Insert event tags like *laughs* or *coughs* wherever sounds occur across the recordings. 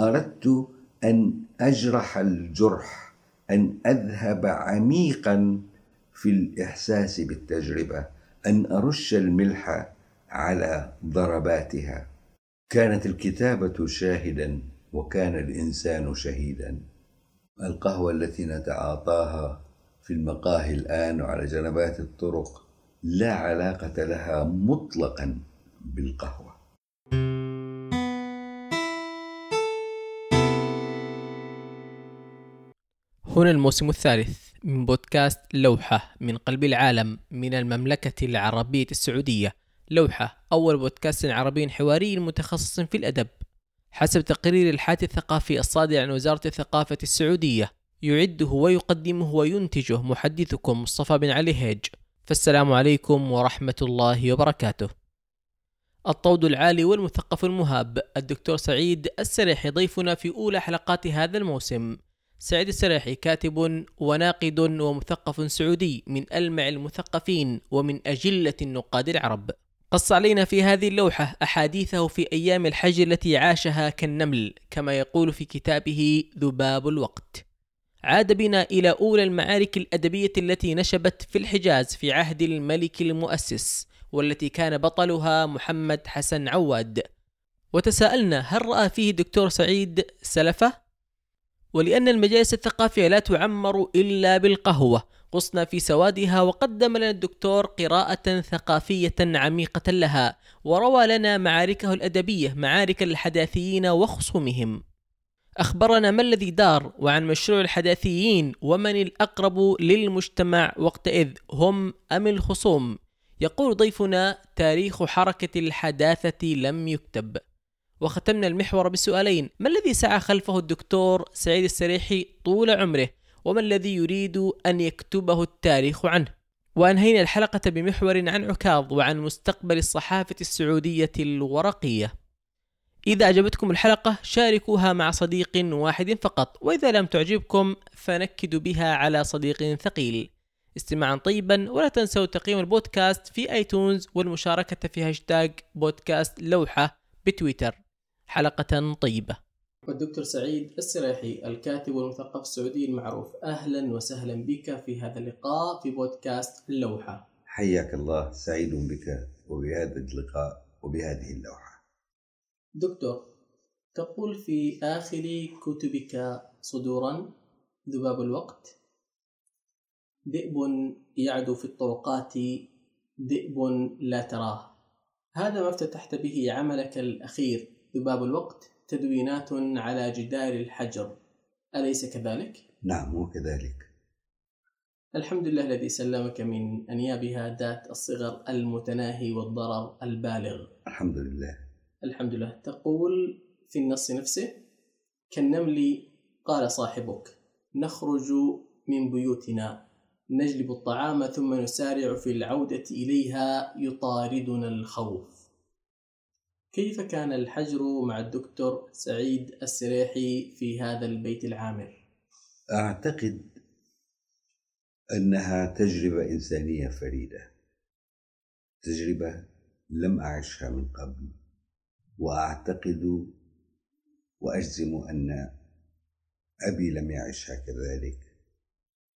أردت أن أجرح الجرح أن أذهب عميقا في الإحساس بالتجربة أن أرش الملح على ضرباتها. كانت الكتابة شاهدا وكان الإنسان شهيدا. القهوة التي نتعاطاها في المقاهي الآن وعلى جنبات الطرق لا علاقة لها مطلقا بالقهوة. هنا الموسم الثالث من بودكاست لوحة من قلب العالم من المملكة العربية السعودية. لوحة أول بودكاست عربي حواري متخصص في الأدب. حسب تقرير الحات الثقافي الصادر عن وزارة الثقافة السعودية يعده ويقدمه وينتجه محدثكم مصطفى بن علي هيج. فالسلام عليكم ورحمة الله وبركاته. الطود العالي والمثقف المهاب الدكتور سعيد السريحي ضيفنا في أولى حلقات هذا الموسم. سعيد السريحي كاتب وناقد ومثقف سعودي من ألمع المثقفين ومن أجلة النقاد العرب. قص علينا في هذه اللوحة أحاديثه في أيام الحج التي عاشها كالنمل كما يقول في كتابه ذباب الوقت. عاد بنا إلى أولى المعارك الأدبية التي نشبت في الحجاز في عهد الملك المؤسس والتي كان بطلها محمد حسن عواد. وتساءلنا هل رأى فيه الدكتور سعيد سلفة؟ ولأن المجالس الثقافية لا تعمر إلا بالقهوة. غصنا في سوادها وقدم لنا الدكتور قراءة ثقافية عميقة لها وروى لنا معاركه الأدبية معارك الحداثيين وخصومهم. أخبرنا ما الذي دار وعن مشروع الحداثيين ومن الأقرب للمجتمع وقتئذ هم أم الخصوم؟ يقول ضيفنا تاريخ حركة الحداثة لم يكتب. وختمنا المحور بسؤالين. ما الذي سعى خلفه الدكتور سعيد السريحي طول عمره؟ وما الذي يريد أن يكتبه التاريخ عنه؟ وأنهينا الحلقة بمحور عن عكاظ وعن مستقبل الصحافة السعودية الورقية. إذا أعجبتكم الحلقة شاركوها مع صديق واحد فقط. وإذا لم تعجبكم فنكدوا بها على صديق ثقيل. استماعا طيبا ولا تنسوا تقييم البودكاست في iTunes والمشاركة في هاشتاج بودكاست لوحة بتويتر. حلقة طيبة. والدكتور سعيد السريحي الكاتب والمثقف السعودي المعروف. أهلا وسهلا بك في هذا اللقاء في بودكاست اللوحة. حياك الله سعيد بك وبهذا اللقاء وبهذه اللوحة. دكتور تقول في آخر كتبك صدورا ذباب الوقت ذئب يعدو في الطرقات ذئب لا تراه. هذا ما افتتحت به عملك الأخير. ذباب الوقت تدوينات على جدار الحجر. أليس كذلك؟ نعم هو كذلك. الحمد لله الذي سلمك من أنيابها ذات الصغر المتناهي والضرر البالغ. الحمد لله. الحمد لله. تقول في النص نفسه كالنمل قال صاحبك نخرج من بيوتنا نجلب الطعام ثم نسارع في العودة إليها يطاردنا الخوف. كيف كان الحجر مع الدكتور سعيد السريحي في هذا البيت العامر؟ أعتقد أنها تجربة إنسانية فريدة تجربة لم أعشها من قبل وأعتقد وأجزم أن أبي لم يعشها كذلك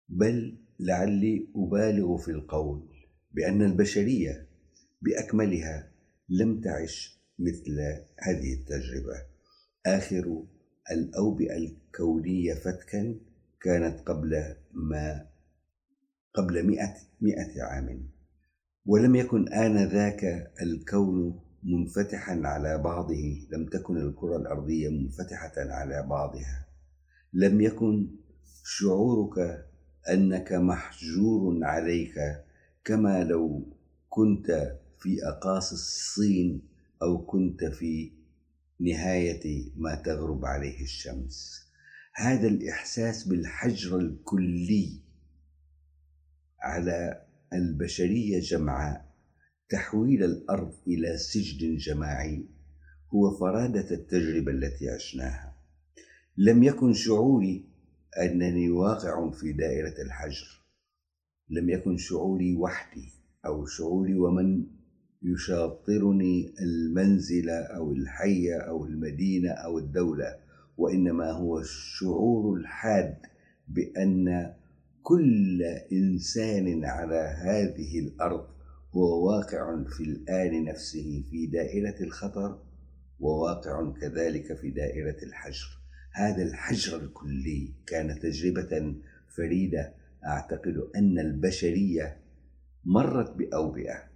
بل لعلي أبالغ في القول بأن البشرية بأكملها لم تعش مثل هذه التجربة. آخر الأوبئة الكونية فتكا كانت قبل ما قبل مئة, مئة عام. ولم يكن آنذاك الكون منفتحا على بعضه لم تكن الكرة الأرضية منفتحة على بعضها. لم يكن شعورك أنك محجور عليك كما لو كنت في أقاصي الصين أو كنت في نهاية ما تغرب عليه الشمس. هذا الإحساس بالحجر الكلي على البشرية جمعاء تحويل الأرض إلى سجن جماعي هو فرادة التجربة التي عشناها. لم يكن شعوري أنني واقع في دائرة الحجر. لم يكن شعوري وحدي أو شعوري ومن يشاطرني المنزل أو الحي أو المدينة أو الدولة وإنما هو الشعور الحاد بأن كل إنسان على هذه الأرض هو واقع في الآن نفسه في دائرة الخطر وواقع كذلك في دائرة الحجر. هذا الحجر الكلي كان تجربة فريدة. أعتقد أن البشرية مرت بأوبئة.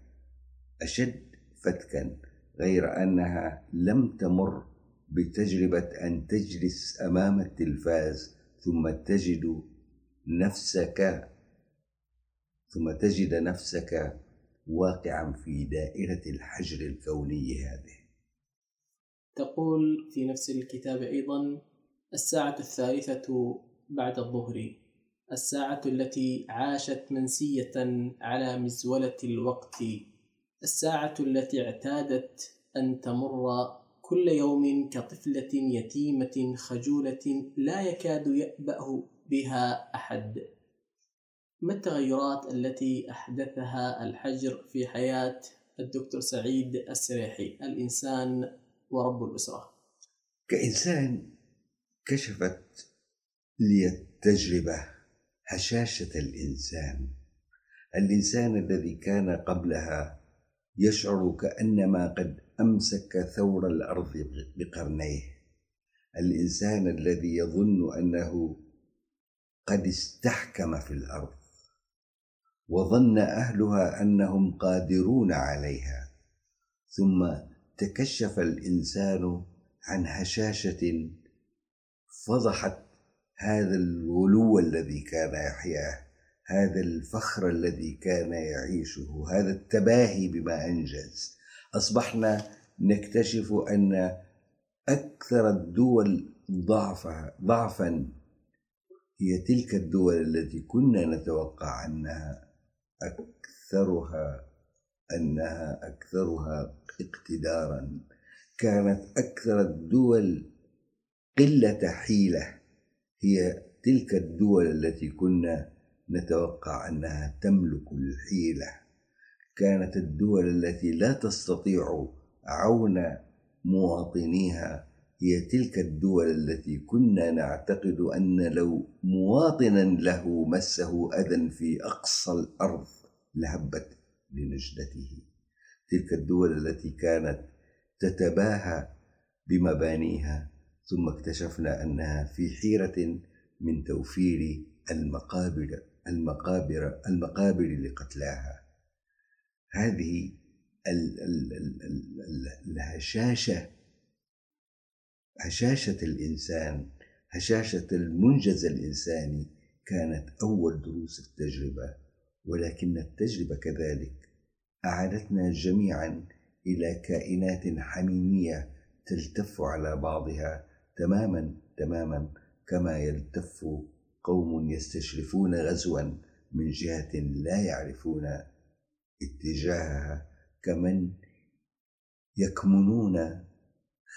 أشد فتكا غير أنها لم تمر بتجربة أن تجلس أمام التلفاز ثم تجد نفسك ثم تجد نفسك واقعا في دائرة الحجر الكوني هذه. تقول في نفس الكتاب أيضا الساعة الثالثة بعد الظهر الساعة التي عاشت منسية على مزولة الوقت. الساعة التي اعتادت أن تمر كل يوم كطفلة يتيمة خجولة لا يكاد يأبأ بها أحد. ما التغيرات التي أحدثها الحجر في حياة الدكتور سعيد السريحي؟ الإنسان ورب الأسرة. كإنسان كشفت لي التجربة هشاشة الإنسان. الإنسان الذي كان قبلها يشعر كأنما قد أمسك ثور الأرض بقرنيه. الإنسان الذي يظن أنه قد استحكم في الأرض وظن أهلها أنهم قادرون عليها ثم تكشف الإنسان عن هشاشة فضحت هذا الغلو الذي كان يحياه. هذا الفخر الذي كان يعيشه هذا التباهي بما أنجز. أصبحنا نكتشف أن أكثر الدول ضعفا ضعفا هي تلك الدول التي كنا نتوقع أنها اكثرها أنها أكثرها اقتدارا. كانت أكثر الدول قلة حيلة. هي تلك الدول التي كنا نتوقع أنها تملك الحيلة. كانت الدول التي لا تستطيع عون مواطنيها هي تلك الدول التي كنا نعتقد أن لو مواطنا له مسه أذى في أقصى الأرض لهبت لنجدته. تلك الدول التي كانت تتباهى بمبانيها ثم اكتشفنا أنها في حيرة من توفير المقابر. المقابر المقابر لقتلاها هذه الهشاشة هشاشة الإنسان هشاشة المنجز الإنساني كانت أول دروس التجربة ولكن التجربة كذلك أعادتنا جميعا إلى كائنات حميمية تلتف على بعضها تماما تماما كما يلتف قوم يستشرفون غزوا من جهة لا يعرفون اتجاهها كمن يكمنون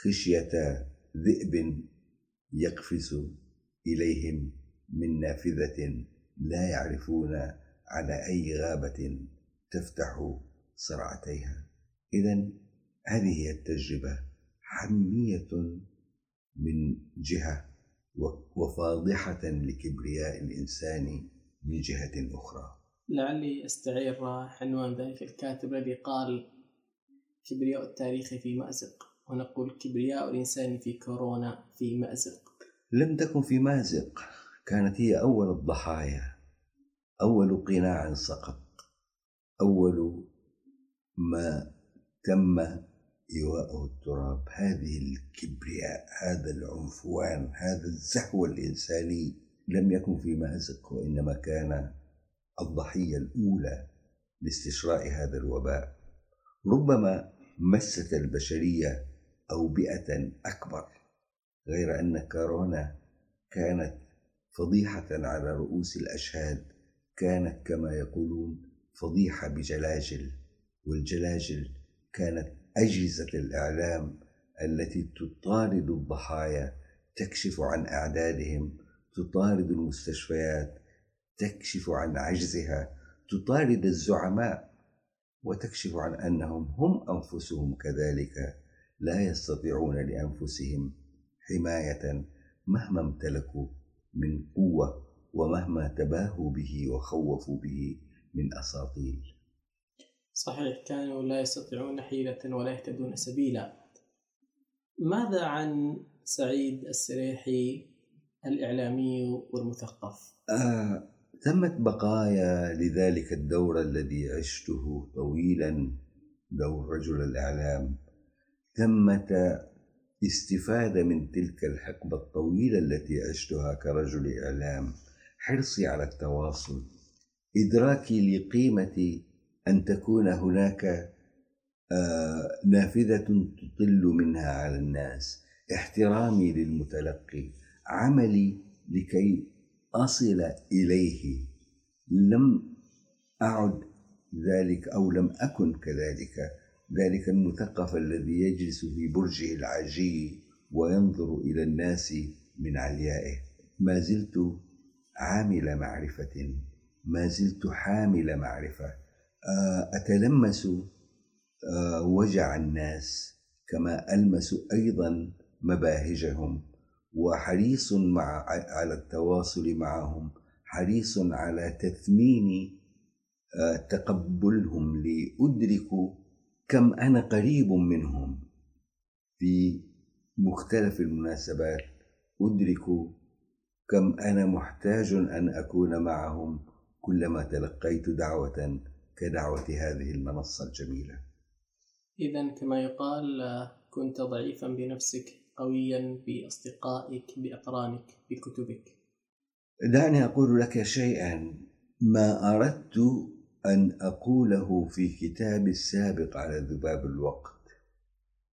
خشية ذئب يقفز إليهم من نافذة لا يعرفون على أي غابة تفتح صرعتيها إذا هذه هي التجربة حمية من جهة وفاضحة لكبرياء الإنسان من جهة أخرى. لعلي أستعير عنوان ذلك. الكاتب الذي قال كبرياء التاريخ في مأزق ونقول كبرياء الإنسان في كورونا في مأزق. لم تكن في مأزق كانت هي أول الضحايا أول قناع سقط أول ما تم إيواءه التراب هذه الكبرياء هذا العنفوان هذا الزهو الإنساني لم يكن في مأزق وإنما كان الضحية الأولى لاستشراء هذا الوباء. ربما مست البشرية أوبئة أكبر غير أن كورونا كانت فضيحة على رؤوس الأشهاد كانت كما يقولون فضيحة بجلاجل والجلاجل كانت أجهزة الإعلام التي تطارد الضحايا تكشف عن أعدادهم تطارد المستشفيات تكشف عن عجزها تطارد الزعماء وتكشف عن أنهم هم أنفسهم كذلك لا يستطيعون لأنفسهم حماية مهما امتلكوا من قوة ومهما تباهوا به وخوفوا به من أساطيل صحيح كانوا لا يستطيعون حيلة ولا يهتدون سبيلا ماذا عن سعيد السريحي الإعلامي والمثقف؟ آه، ثمت بقايا لذلك الدور الذي عشته طويلا دور رجل الإعلام ثمة استفادة من تلك الحقبة الطويلة التي عشتها كرجل إعلام حرصي على التواصل إدراكي لقيمة أن تكون هناك آه، نافذة تطل منها على الناس. احترامي للمتلقي. عملي لكي أصل إليه. لم أعد ذلك أو لم أكن كذلك. ذلك المثقف الذي يجلس في برجه العجي وينظر إلى الناس من عليائه. ما زلت عامل معرفة. ما زلت حامل معرفة. آه، أتلمس آه، وجع الناس كما ألمس أيضا مباهجهم وحريص مع على التواصل معهم حريص على تثمين آه، تقبلهم لأدرك كم أنا قريب منهم. في مختلف المناسبات أدرك كم أنا محتاج أن أكون معهم كلما تلقيت دعوة كدعوة هذه المنصة الجميلة. إذا كما يقال كنت ضعيفا بنفسك قويا بأصدقائك بأقرانك بكتبك. دعني أقول لك شيئا. ما أردت أن أقوله في كتابي السابق على ذباب الوقت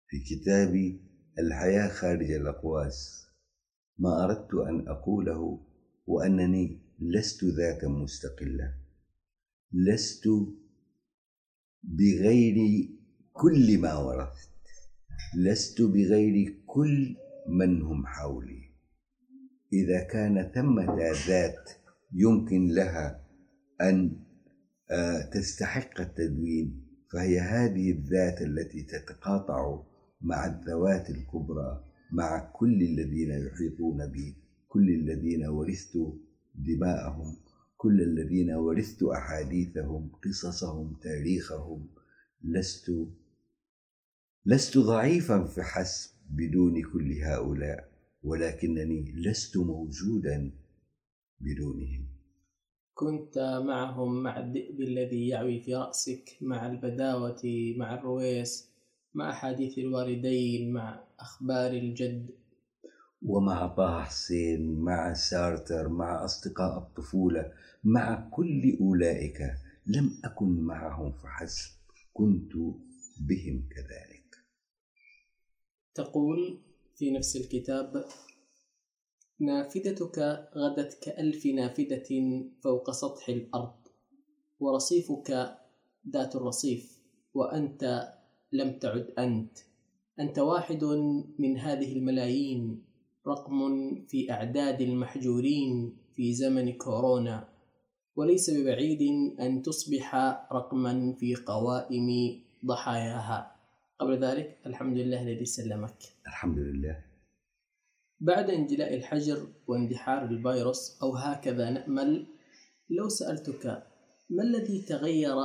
في كتابي الحياة خارج الأقواس. ما أردت أن أقوله وأنني لست ذاتا مستقلة لست بغير كل ما ورثت لست بغير كل من هم حولي. إذا كان ثمة ذات يمكن لها أن آه، تستحق التدوين فهي هذه الذات التي تتقاطع مع الذوات الكبرى مع كل الذين يحيطون بي كل الذين ورثت دماءهم. كل الذين ورثت أحاديثهم قصصهم تاريخهم لست لست ضعيفا فحسب بدون كل هؤلاء ولكنني لست موجودا بدونهم. كنت معهم مع الذئب الذي يعوي في رأسك مع البداوة مع الرويس مع أحاديث الوالدين مع أخبار الجد. ومع طه حسين مع سارتر مع أصدقاء الطفولة مع كل أولئك لم أكن معهم فحسب كنت بهم كذلك. تقول في نفس الكتاب نافذتك غدت كألف نافذة فوق سطح الأرض ورصيفك ذات الرصيف وأنت لم تعد أنت. أنت واحد من هذه الملايين. رقم في أعداد المحجورين في زمن كورونا وليس ببعيد أن تصبح رقما في قوائم ضحاياها. قبل ذلك الحمد لله الذي سلمك. الحمد لله. بعد انجلاء الحجر واندحار الفيروس أو هكذا نأمل لو سألتك ما الذي تغير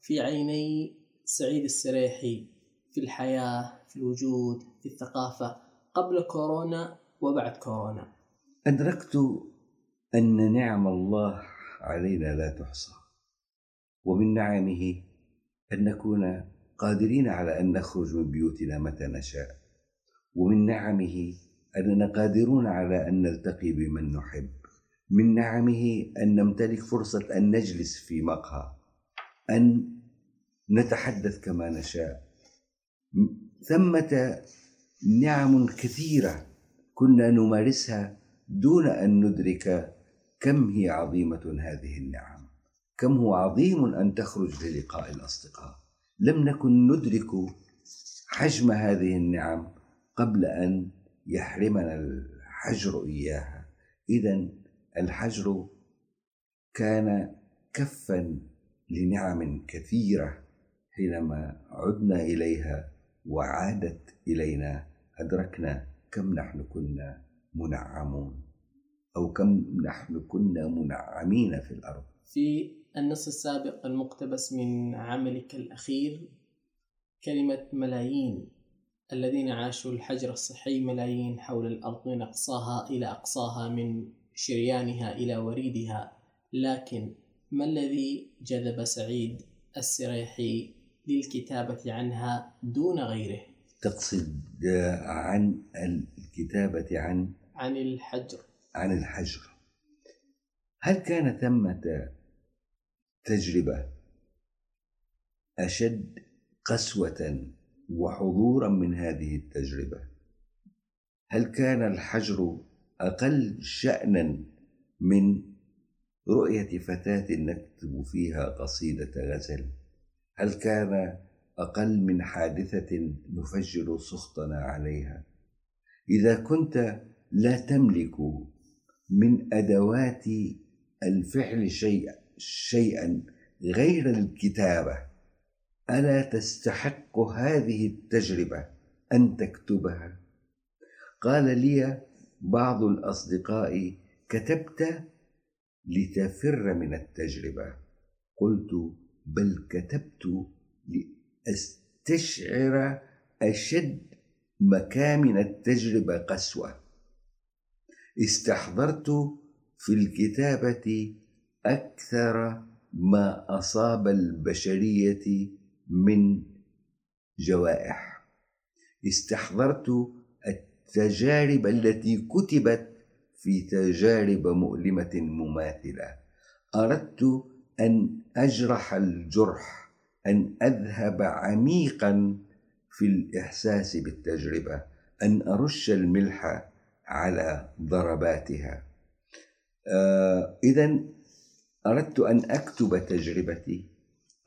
في عيني سعيد السريحي؟ في الحياة في الوجود في الثقافة؟ قبل كورونا وبعد كورونا. أدركت أن نعم الله علينا لا تحصى ومن نعمه أن نكون قادرين على أن نخرج من بيوتنا متى نشاء ومن نعمه أننا قادرون على أن نلتقي بمن نحب من نعمه أن نمتلك فرصة أن نجلس في مقهى أن نتحدث كما نشاء. ثمة نعم كثيرة كنا نمارسها دون أن ندرك كم هي عظيمة هذه النعم. كم هو عظيم أن تخرج للقاء الأصدقاء. لم نكن ندرك حجم هذه النعم قبل أن يحرمنا الحجر إياها. إذا الحجر كان كفا لنعم كثيرة حينما عدنا إليها وعادت إلينا أدركنا كم نحن كنا منعمون أو كم نحن كنا منعمين في الأرض. في النص السابق المقتبس من عملك الأخير كلمة ملايين الذين عاشوا الحجر الصحي ملايين حول الأرض من أقصاها إلى أقصاها من شريانها إلى وريدها. لكن ما الذي جذب سعيد السريحي للكتابة عنها دون غيره؟ تقصد عن الكتابة عن عن الحجر. عن الحجر. هل كان ثمة تجربة أشد قسوة وحضورا من هذه التجربة؟ هل كان الحجر أقل شأنا من رؤية فتاة نكتب فيها قصيدة غزل؟ هل كان أقل من حادثة نفجر سخطنا عليها. إذا كنت لا تملك من أدوات الفعل شيء شيئا غير الكتابة ألا تستحق هذه التجربة أن تكتبها؟ قال لي بعض الأصدقاء كتبت لتفر من التجربة. قلت بل كتبت لأستشعر أشد مكامن التجربة قسوة. استحضرت في الكتابة أكثر ما أصاب البشرية من جوائح. استحضرت التجارب التي كتبت في تجارب مؤلمة مماثلة. أردت أن أجرح الجرح. أن أذهب عميقا في الإحساس بالتجربة أن أرش الملح على ضرباتها. آه إذا أردت أن أكتب تجربتي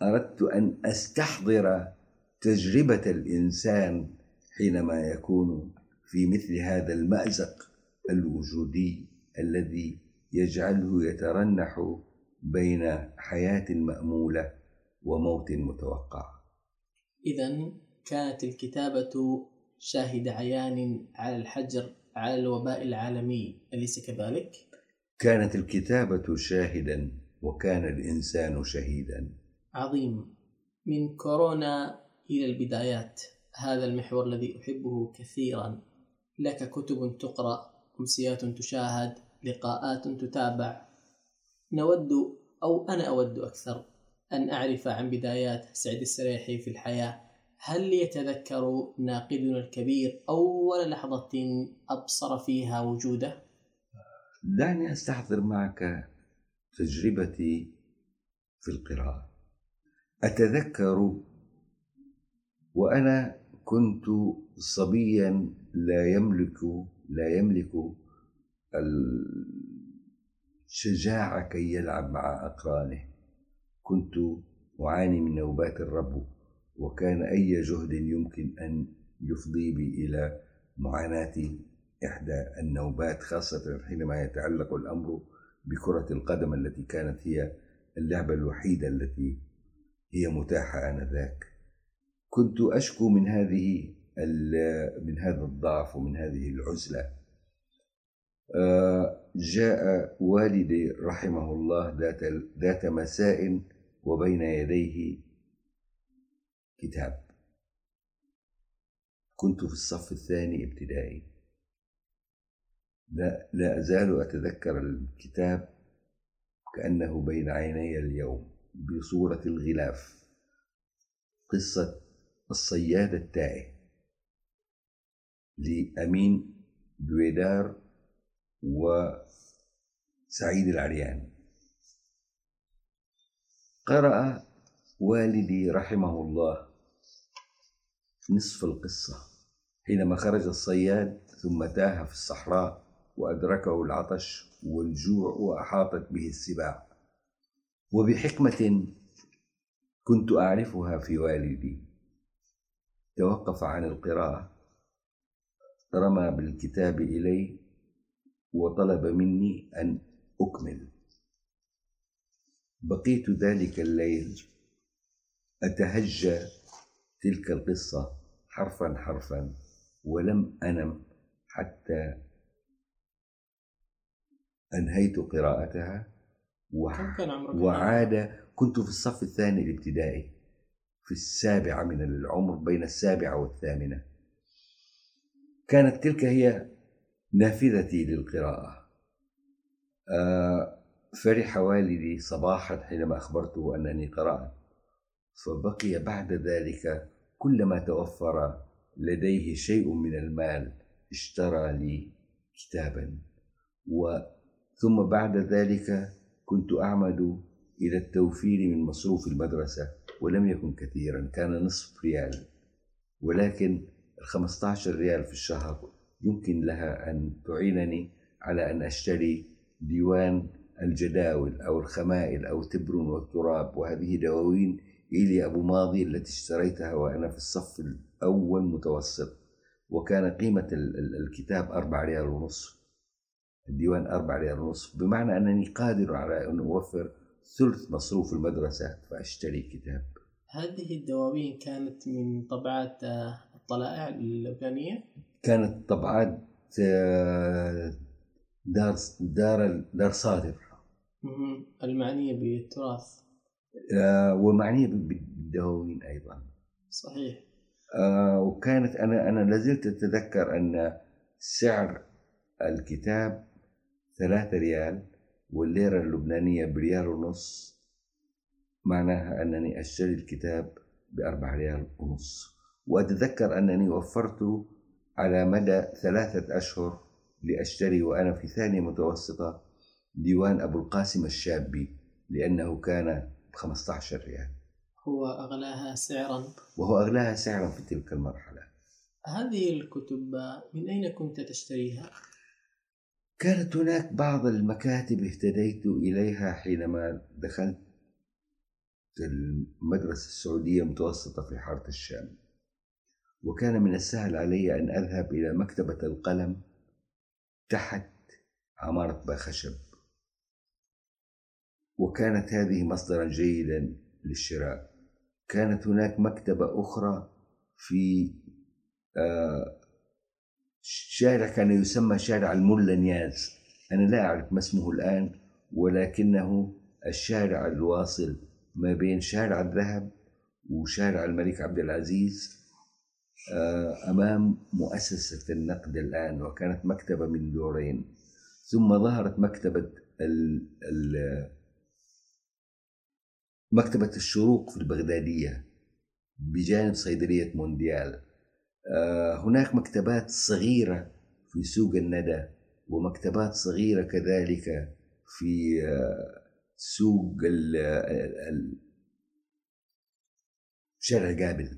أردت أن أستحضر تجربة الإنسان حينما يكون في مثل هذا المأزق الوجودي الذي يجعله يترنح بين حياة مأمولة. وموت متوقع. إذا كانت الكتابة شاهد عيان على الحجر على الوباء العالمي أليس كذلك؟ كانت الكتابة شاهدا وكان الإنسان شهيدا. عظيم. من كورونا إلى البدايات هذا المحور الذي أحبه كثيرا. لك كتب تقرأ أمسيات تشاهد لقاءات تتابع. نود أو أنا أود أكثر. أن أعرف عن بدايات سعيد السريحي في الحياة. هل يتذكر ناقدنا الكبير أول لحظة أبصر فيها وجوده؟ دعني أستحضر معك تجربتي في القراءة. أتذكر وأنا كنت صبيا لا يملك لا يملك الشجاعة كي يلعب مع أقرانه. كنت أعاني من نوبات الربو وكان أي جهد يمكن أن يفضي بي إلى معاناة إحدى النوبات خاصة حينما يتعلق الأمر بكرة القدم التي كانت هي اللعبة الوحيدة التي هي متاحة آنذاك. كنت أشكو من هذه من هذا الضعف ومن هذه العزلة. آه، جاء والدي رحمه الله ذات ذات مساء وبين يديه كتاب. كنت في الصف الثاني ابتدائي. لا, لا أزال أتذكر الكتاب كأنه بين عيني اليوم بصورة الغلاف. قصة الصياد التائه لأمين دويدار وسعيد العريان. قرأ والدي رحمه الله نصف القصة. حينما خرج الصياد ثم تاه في الصحراء وأدركه العطش والجوع وأحاطت به السباع. وبحكمة كنت أعرفها في والدي. توقف عن القراءة رمى بالكتاب إلي وطلب مني أن أكمل. بقيت ذلك الليل أتهجى تلك القصة حرفا حرفا ولم أنم حتى أنهيت قراءتها؟ وعاد كنت في الصف الثاني الابتدائي في السابعة من العمر بين السابعة والثامنة كانت تلك هي نافذتي للقراءة آه، فرح والدي صباحا حينما أخبرته أنني قرأت فبقي بعد ذلك كلما توفر لديه شيء من المال اشترى لي كتابا. ثم بعد ذلك كنت أعمد إلى التوفير من مصروف المدرسة ولم يكن كثيرا كان نصف ريال. ولكن الخمسة عشر ريال في الشهر يمكن لها أن تعينني على أن أشتري ديوان الجداول أو الخمائل أو تبر والتراب وهذه دواوين إيلي أبو ماضي التي اشتريتها وأنا في الصف الأول متوسط. وكان قيمة الكتاب أربع ريال ونصف. الديوان أربع ريال ونصف. بمعنى أنني قادر على أن أوفر ثلث مصروف المدرسة فأشتري كتاب. هذه الدواوين كانت من طبعات آه، الطلائع اللبنانية؟ كانت طبعات آه، دار دار دار صادر. المعنية بالتراث. آه، ومعنية بالدواوين أيضا. صحيح. وكانت أنا أنا لازلت أتذكر أن سعر الكتاب ثلاثة ريال والليرة اللبنانية بريال ونص معناها أنني أشتري الكتاب بأربع ريال ونص. وأتذكر أنني وفرت على مدى ثلاثة أشهر لأشتري وأنا في ثانية متوسطة ديوان أبو القاسم الشابي لأنه كان بخمسة عشر ريال. هو أغلاها سعرا. وهو أغلاها سعرا في تلك المرحلة. هذه الكتب من أين كنت تشتريها؟ كانت هناك بعض المكاتب اهتديت إليها حينما دخلت المدرسة السعودية المتوسطة في حارة الشام. وكان من السهل علي أن أذهب إلى مكتبة القلم تحت عمارة باخشب. وكانت هذه مصدرا جيدا للشراء. كانت هناك مكتبة أخرى في آه شارع كان يسمى شارع الملا نياز أنا لا أعرف ما اسمه الآن ولكنه الشارع الواصل ما بين شارع الذهب وشارع الملك عبد العزيز آه، أمام مؤسسة النقد الآن وكانت مكتبة من دورين. ثم ظهرت مكتبة مكتبة الشروق في البغدادية بجانب صيدلية مونديال. آه، هناك مكتبات صغيرة في سوق الندى ومكتبات صغيرة كذلك في آه، سوق شارع قابل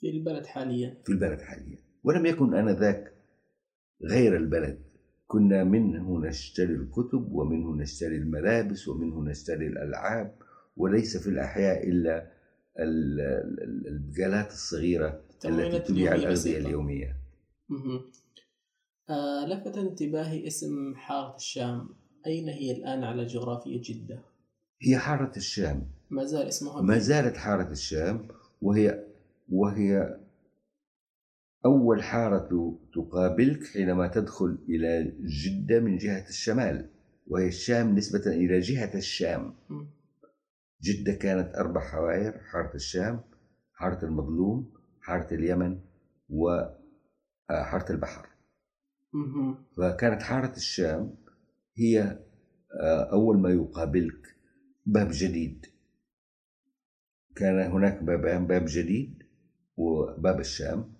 في البلد حاليا. في البلد حاليا. ولم يكن آنذاك غير البلد. كنا منه نشتري الكتب ومنه نشتري الملابس ومنه نشتري الألعاب وليس في الأحياء إلا البقالات الصغيرة التي تبيع الأغذية اليومية. آه لفت انتباهي اسم حارة الشام. أين هي الآن على جغرافية جدة؟ هي حارة الشام. ما زال اسمها ما زالت حارة الشام وهي وهي أول حارة تقابلك حينما تدخل إلى جدة من جهة الشمال وهي الشام نسبة إلى جهة الشام. جدة كانت أربع حوائر حارة الشام حارة المظلوم حارة اليمن وحارة البحر. فكانت حارة الشام هي آه، أول ما يقابلك باب جديد. كان هناك بابان باب جديد وباب الشام.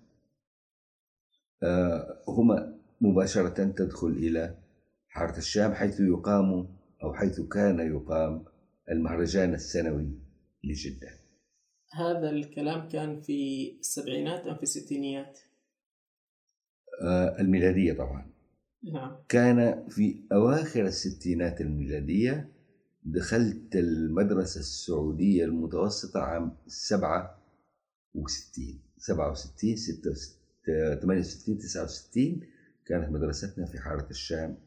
آه، هما مباشرة تدخل إلى حارة الشام حيث يقام أو حيث كان يقام المهرجان السنوي لجدة. هذا الكلام كان في السبعينات أم في الستينيات؟ آه الميلادية طبعا. نعم. كان في أواخر الستينات الميلادية دخلت المدرسة السعودية المتوسطة عام سبعة وستين. سبعة وستين ستة ثمانية وستين تسعة وستين كانت مدرستنا في حارة الشام.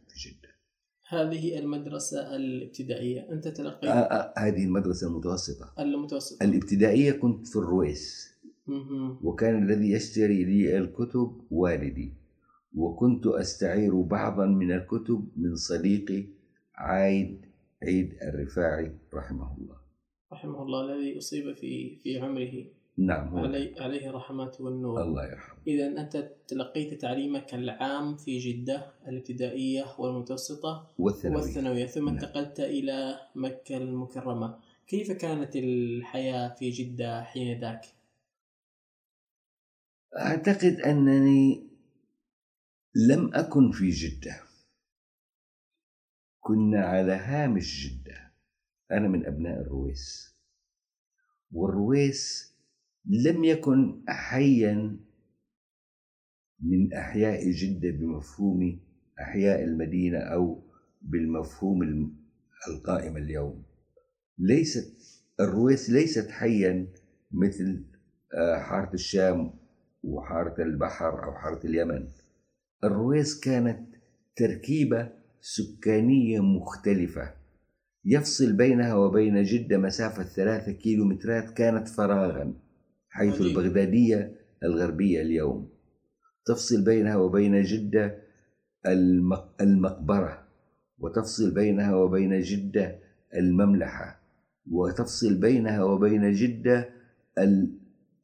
هذه المدرسة الابتدائية. أنت تلقيت آه آه هذه المدرسة المتوسطة. المتوسطة. الابتدائية كنت في الرويس. وكان الذي يشتري لي الكتب والدي. وكنت أستعير بعضا من الكتب من صديقي عايد عيد الرفاعي رحمه الله. رحمه الله الذي أصيب في في عمره. نعم هو علي عليه رحمة والنور. الله يرحمه. إذا أنت تلقيت تعليمك العام في جدة الابتدائية والمتوسطة والثانوي والثانوية ثم نعم. انتقلت إلى مكة المكرمة. كيف كانت الحياة في جدة حين ذاك؟ أعتقد أنني لم أكن في جدة. كنا على هامش جدة. أنا من أبناء الرويس. والرويس لم يكن حيا من أحياء جدة بمفهوم أحياء المدينة أو بالمفهوم الم- القائم اليوم. ليست الرويس ليست حيا مثل آه، حارة الشام وحارة البحر أو حارة اليمن. الرويس كانت تركيبة سكانية مختلفة. يفصل بينها وبين جدة مسافة ثلاثة كيلومترات كانت فراغا. حيث. البغدادية الغربية اليوم تفصل بينها وبين جدة المق- المقبرة وتفصل بينها وبين جدة المملحة وتفصل بينها وبين جدة ال-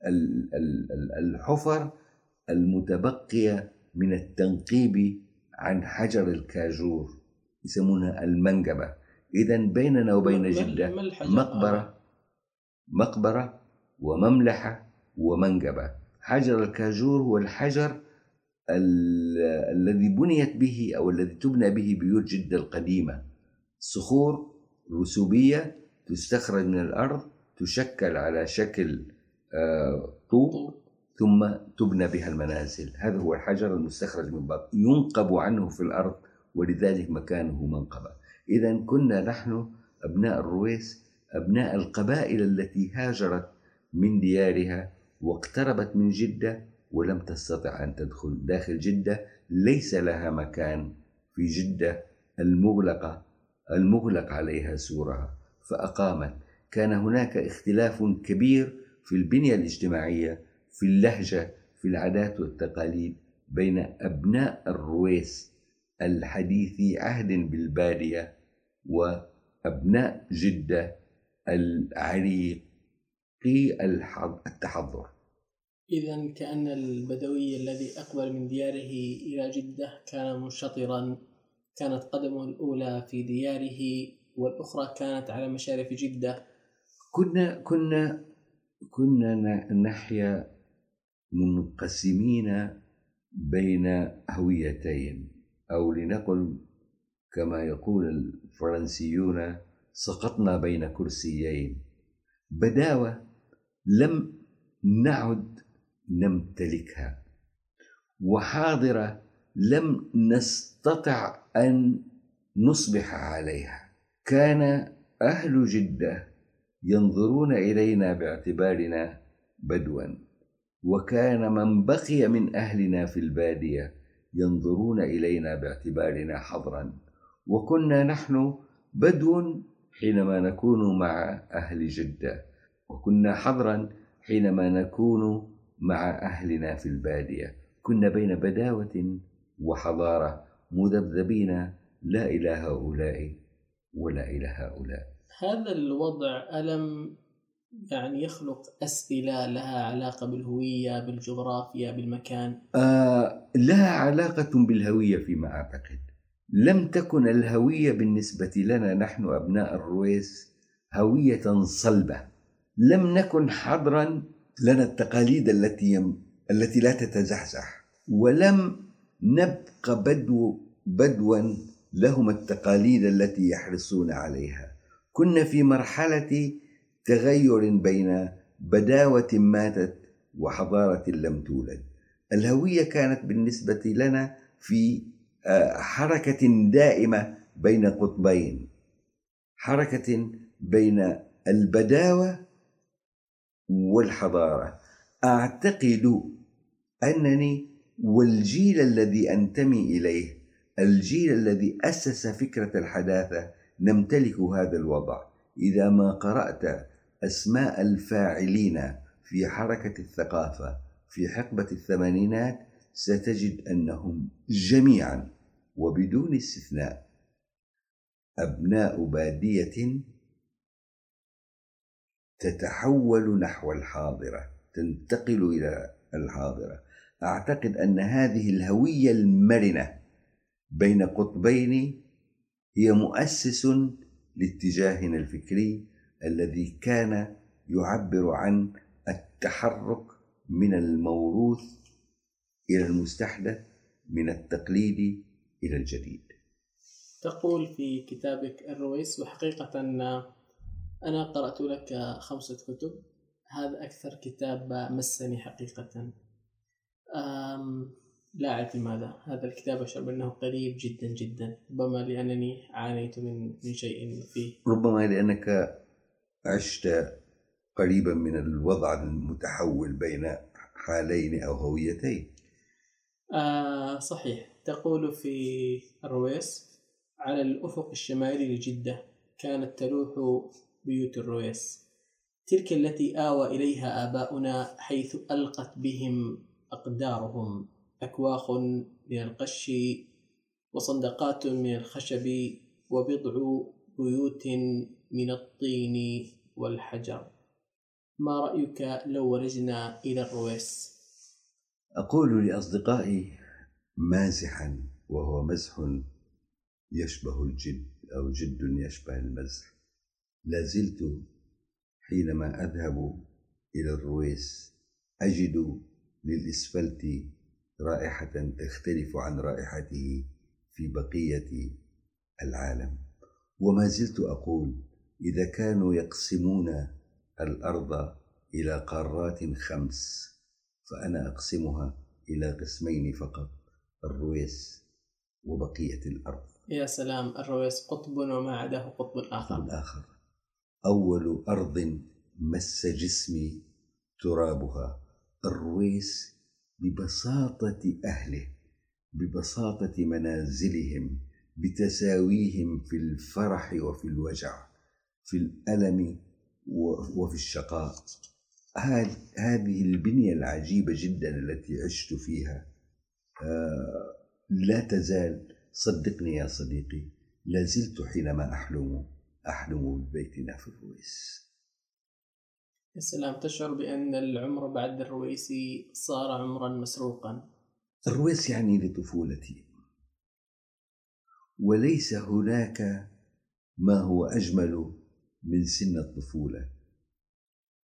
ال- ال- ال- الحفر المتبقية من التنقيب عن حجر الكاجور يسمونها المنقبة إذا بيننا وبين جدة؟ مقبرة مقبرة ومملحة ومنقبة حجر الكاجور هو الحجر ال- الذي بنيت به أو الذي تبنى به بيوت جدة القديمة. صخور رسوبية تستخرج من الأرض تشكل على شكل آه، طوب. ثم تبنى بها المنازل. هذا هو الحجر المستخرج من بعض ينقب عنه في الأرض ولذلك مكانه منقبة. إذا كنا نحن أبناء الرويس أبناء القبائل التي هاجرت من ديارها واقتربت من جدة ولم تستطع أن تدخل داخل جدة. ليس لها مكان في جدة المغلقة المغلق عليها سورها. فأقامت. كان هناك اختلاف كبير في البنية الاجتماعية في اللهجة في العادات والتقاليد بين أبناء الرويس الحديثي عهد بالبادية وأبناء جدة العريقي الحض- التحضر. إذا كأن البدوي الذي أقبل من دياره إلى جدة كان منشطرا. كانت قدمه الأولى في دياره والأخرى كانت على مشارف جدة. كنا كنا كنا نحيا منقسمين بين هويتين أو لنقل كما يقول الفرنسيون سقطنا بين كرسيين. بداوة لم نعد نمتلكها. وحاضرة لم نستطع أن نصبح عليها. كان أهل جدة ينظرون إلينا باعتبارنا بدوا. وكان من بقي من أهلنا في البادية ينظرون إلينا باعتبارنا حضرا وكنا نحن بدو حينما نكون مع أهل جدة. وكنا حضرا حينما نكون مع أهلنا في البادية. كنا بين بداوة وحضارة مذبذبين. لا إلى هؤلاء ولا إلى هؤلاء. هذا الوضع ألم يعني يخلق أسئلة لها علاقة بالهوية بالجغرافيا بالمكان؟ آه لها علاقة بالهوية فيما أعتقد. لم تكن الهوية بالنسبة لنا نحن أبناء الرويس هوية صلبة. لم نكن حضرا لنا التقاليد التي التي لا تتزحزح ولم نبق بدو بدوا لهم التقاليد التي يحرصون عليها. كنا في مرحلة تغير بين بداوة ماتت وحضارة لم تولد. الهوية كانت بالنسبة لنا في آه، حركة دائمة بين قطبين. حركة بين البداوة والحضارة. أعتقد أنني والجيل الذي أنتمي إليه الجيل الذي أسس فكرة الحداثة نمتلك هذا الوضع. إذا ما قرأت أسماء الفاعلين في حركة الثقافة في حقبة الثمانينات ستجد أنهم جميعا وبدون استثناء أبناء بادية تتحول نحو الحاضرة تنتقل إلى الحاضرة. أعتقد أن هذه الهوية المرنة بين قطبين هي مؤسس لاتجاهنا الفكري الذي كان يعبر عن التحرك من الموروث إلى المستحدث من التقليد إلى الجديد. تقول في كتابك الرويس وحقيقة أنا قرأت لك خمسة كتب. هذا أكثر كتاب مسني حقيقة. لا أعرف لماذا. هذا الكتاب أشعر بأنه قريب جدا جدا ربما لأنني عانيت من من شيء فيه. ربما لأنك عشت قريبا من الوضع المتحول بين حالين أو هويتين. آه صحيح. تقول في الرويس على الأفق الشمالي لجدة كانت تلوح بيوت الرويس. تلك التي آوى إليها آباؤنا حيث ألقت بهم أقدارهم. أكواخ من القش وصندقات من الخشب وبضع بيوت من الطين والحجر. ما رأيك لو ورجنا إلى الرويس؟ أقول لأصدقائي مازحا وهو مزح يشبه الجد أو جد يشبه المزح. لا زلت حينما أذهب إلى الرويس أجد للإسفلت رائحة تختلف عن رائحته في بقية العالم. وما زلت أقول إذا كانوا يقسمون الأرض إلى قارات خمس فأنا أقسمها إلى قسمين فقط الرويس وبقية الأرض. يا سلام الرويس قطب وما عداه قطب آخر. قطب آخر. أول أرض مس جسمي ترابها الرويس ببساطة أهله ببساطة منازلهم بتساويهم في الفرح وفي الوجع في الألم وفي الشقاء. هذه البنية العجيبة جدا التي عشت فيها. آه، لا تزال صدقني يا صديقي لا زلت حينما أحلم. أحلم ببيتنا في الرويس. يا سلام تشعر بأن العمر بعد الرويسي صار عمرا مسروقا؟ الرويس يعني لطفولتي. وليس هناك ما هو أجمل من سن الطفولة.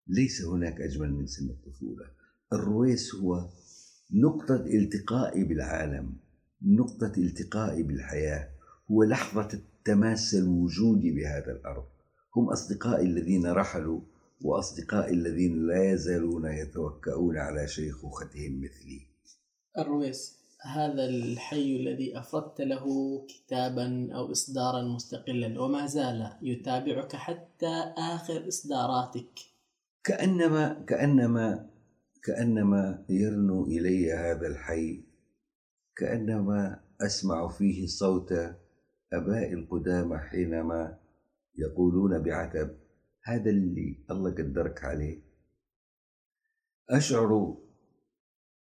ليس هناك أجمل من سن الطفولة. الرويس هو نقطة التقائي بالعالم نقطة التقائي بالحياة. هو لحظة التماس الوجودي بهذا الأرض. هم أصدقائي الذين رحلوا وأصدقائي الذين لا يزالون يتوكؤون على شيخوختهم مثلي. الرويس هذا الحي الذي أفردت له كتابا أو إصدارا مستقلا وما زال يتابعك حتى آخر إصداراتك. كأنما كأنما كأنما يرنو إلي هذا الحي كأنما أسمع فيه صوت أباء القدامى حينما يقولون بعتب هذا اللي الله قدرك عليه. أشعر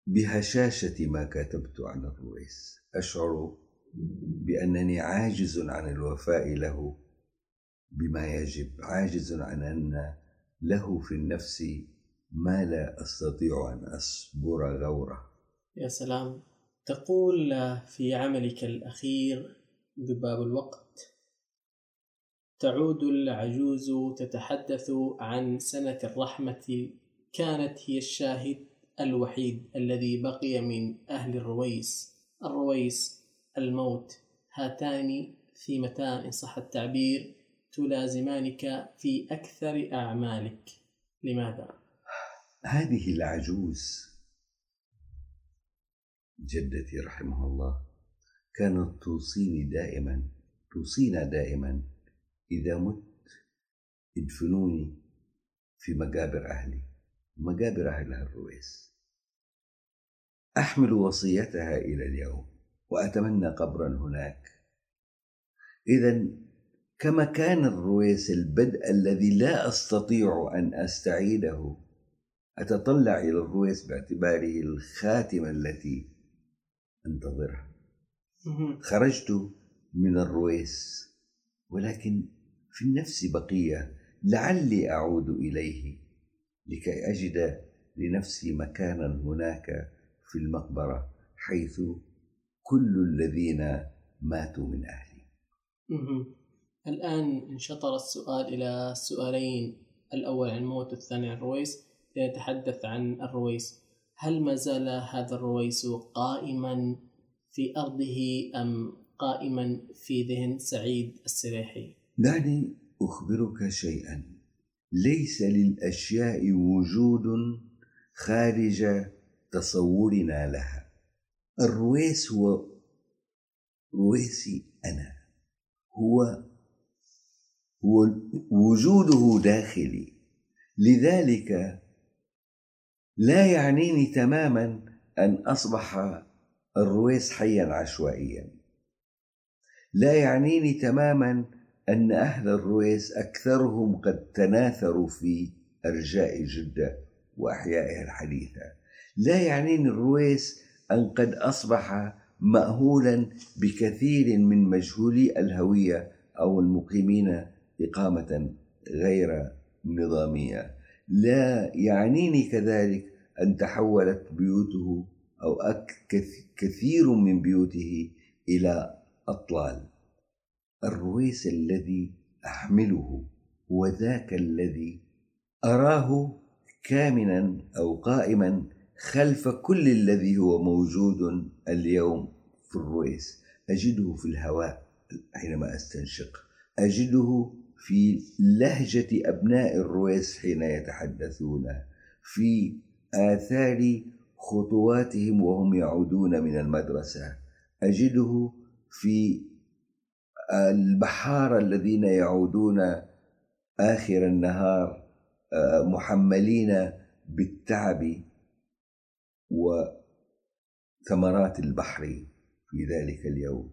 بهشاشة ما كتبت عن الرويس أشعر بأنني عاجز عن الوفاء له بما يجب عاجز عن أن له في النفس ما لا أستطيع أن أصبر غوره. يا سلام. تقول في عملك الأخير ذباب الوقت. تعود العجوز تتحدث عن سنة الرحمة كانت هي الشاهد الوحيد الذي بقي من أهل الرويس. الرويس الموت هاتان ثيمتان إن صح التعبير تلازمانك في أكثر أعمالك. لماذا؟ هذه العجوز. جدتي رحمها الله. كانت توصيني دائما توصينا دائما إذا مت ادفنوني في مقابر أهلي مقابر أهلها الرويس. أحمل وصيتها إلى اليوم وأتمنى قبرا هناك. إذا كما كان الرويس البدء الذي لا أستطيع أن أستعيده أتطلع إلى الرويس باعتباره الخاتمة التي أنتظرها. خرجت من الرويس ولكن في النفس بقية لعلي أعود إليه لكي أجد لنفسي مكانا هناك في المقبرة حيث كل الذين ماتوا من أهلي. الآن انشطر السؤال إلى سؤالين الأول عن الموت والثاني عن الرويس لنتحدث عن الرويس. هل ما زال هذا الرويس قائما في أرضه أم قائما في ذهن سعيد السريحي دعني أخبرك شيئا. ليس للأشياء وجود خارج تصورنا لها. الرويس هو رويسي أنا. هو هو وجوده داخلي. لذلك لا يعنيني تماما أن أصبح الرويس حيا عشوائيا. لا يعنيني تماما أن أهل الرويس أكثرهم قد تناثروا في أرجاء جدة وأحيائها الحديثة. لا يعنيني الرويس أن قد أصبح ماهولا بكثير من مجهولي الهوية أو المقيمين إقامة غير نظامية. لا يعنيني كذلك أن تحولت بيوته أو كثير من بيوته إلى أطلال. الرويس الذي أحمله هو ذاك الذي أراه كامنا أو قائما خلف كل الذي هو موجود اليوم في الرويس. أجده في الهواء حينما أستنشق. أجده في لهجة أبناء الرويس حين يتحدثون. في آثار خطواتهم وهم يعودون من المدرسة. أجده في البحاره الذين يعودون آخر النهار آه، محملين بالتعب وثمرات البحر في ذلك اليوم.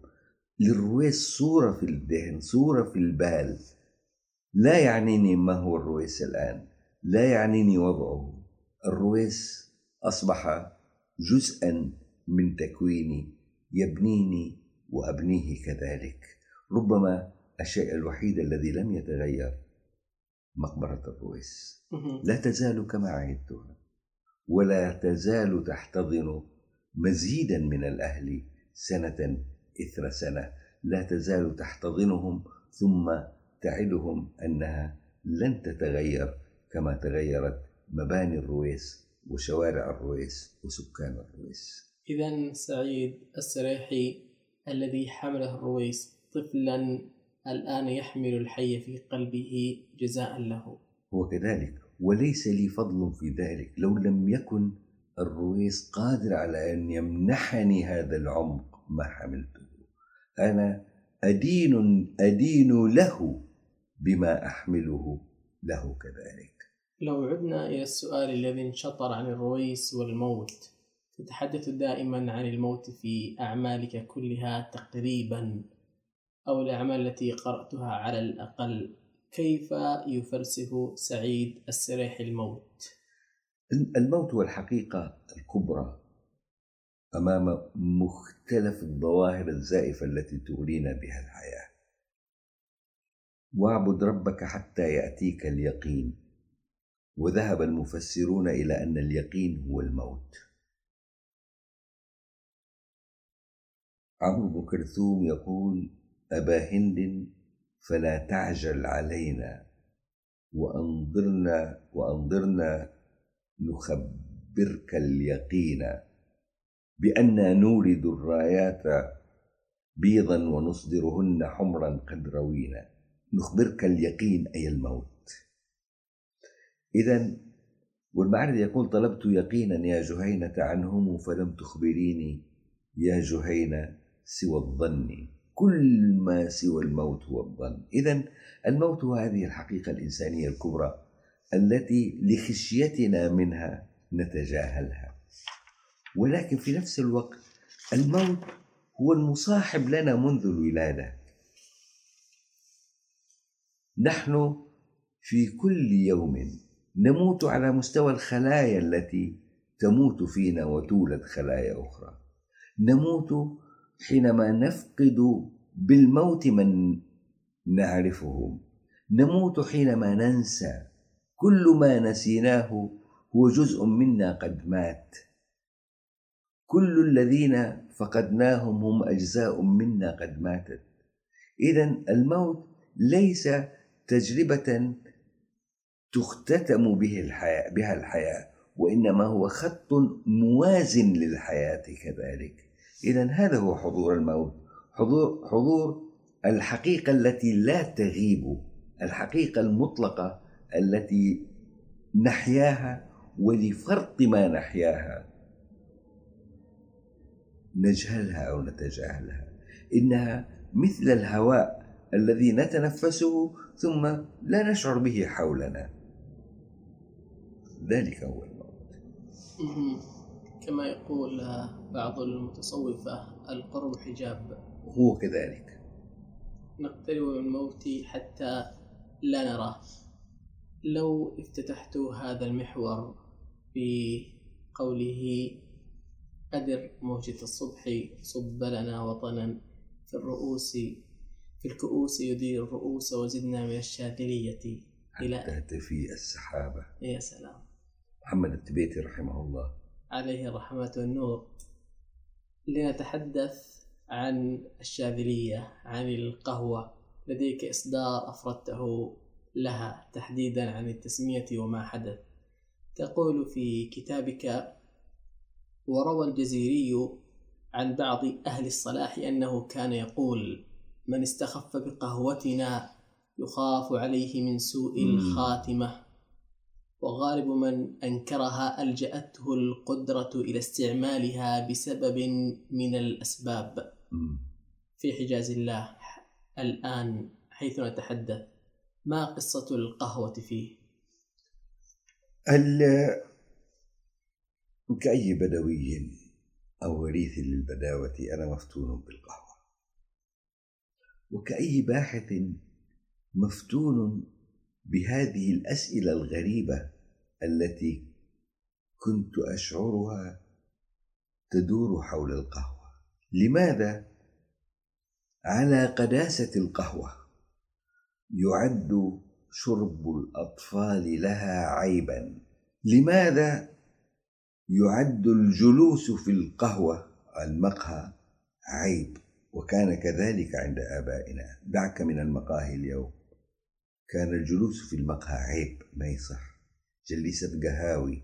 للرويس صورة في الذهن صورة في البال. لا يعنيني ما هو الرويس الآن لا يعنيني وضعه. الرويس أصبح جزءا من تكويني يبنيني وأبنيه كذلك. ربما الشيء الوحيد الذي لم يتغير مقبرة الرويس. لا تزال كما عهدتها ولا تزال تحتضن مزيدا من الأهل سنة إثر سنة. لا تزال تحتضنهم ثم تعدهم أنها لن تتغير كما تغيرت مباني الرويس وشوارع الرويس وسكان الرويس إذا سعيد السريحي الذي حمله الرويس طفلا الآن يحمل الحي في قلبه جزاء له. هو كذلك وليس لي فضل في ذلك لو لم يكن الرويس قادر على أن يمنحني هذا العمق ما حملته. أنا أدين أدين له بما أحمله له كذلك. لو عدنا إلى السؤال الذي انشطر عن الرويس والموت تتحدث دائما عن الموت في أعمالك كلها تقريبا أو الأعمال التي قرأتها على الأقل. كيف يفلسف سعيد السريح الموت؟ الموت هو الحقيقة الكبرى أمام مختلف الظواهر الزائفة التي تغرينا بها الحياة. واعبد ربك حتى يأتيك اليقين. وذهب المفسرون إلى أن اليقين هو الموت. عمرو بن كلثوم يقول أبا هند فلا تعجل علينا وأنظرنا وأنظرنا نخبرك اليقين بأن نورد الرايات بيضا ونصدرهن حمرا قد روينا. نخبرك اليقين أي الموت. إذا والمعرض يقول طلبت يقينا يا جهينة عنهم فلم تخبريني يا جهينة سوى الظن. كل ما سوى الموت هو الظن. إذا الموت هو هذه الحقيقة الإنسانية الكبرى التي لخشيتنا منها نتجاهلها. ولكن في نفس الوقت الموت هو المصاحب لنا منذ الولادة. نحن في كل يوم نموت على مستوى الخلايا التي تموت فينا وتولد خلايا أخرى. نموت حينما نفقد بالموت من نعرفهم نموت حينما ننسى. كل ما نسيناه هو جزء منا قد مات. كل الذين فقدناهم هم أجزاء منا قد ماتت. اذا الموت ليس تجربة تختتم به الحياة بها الحياة وإنما هو خط موازن للحياة كذلك. اذا هذا هو حضور الموت. حضور حضور الحقيقة التي لا تغيب الحقيقة المطلقة التي نحياها ولفرط ما نحياها. نجهلها أو نتجاهلها. إنها مثل الهواء الذي نتنفسه ثم لا نشعر به حولنا. ذلك هو الموت. كما يقول بعض المتصوفة القرب حجاب. هو كذلك. نقترب من الموت حتى لا نراه. لو افتتحت هذا المحور بقوله أدر موجة الصبح صب لنا وطنا في الرؤوس في الكؤوس يدير الرؤوس وزدنا من الشاذلية إلى حتى تفيء السحابة. يا سلام. محمد التبيتي رحمه الله. عليه الرحمة والنور. لنتحدث عن الشاذلية عن القهوة. لديك إصدار أفردته لها تحديدا عن التسمية وما حدث. تقول في كتابك وروى الجزيري عن بعض أهل الصلاح أنه كان يقول من استخف بقهوتنا يخاف عليه من سوء الخاتمة. وغالب من أنكرها ألجأته القدرة إلى استعمالها بسبب من الأسباب. في حجاز الله الآن حيث نتحدث ما قصة القهوة فيه؟ كأي بدوي أو وريث للبداوة أنا مفتون بالقهوة. وكأي باحث مفتون بهذه الأسئلة الغريبة التي كنت أشعرها تدور حول القهوة. لماذا؟ على قداسة القهوة يعد شرب الأطفال لها عيبا. لماذا يعد الجلوس في القهوة المقهى عيب؟ وكان كذلك عند آبائنا. دعك من المقاهي اليوم. كان الجلوس في المقهى عيب ما يصح. جلسة قهاوي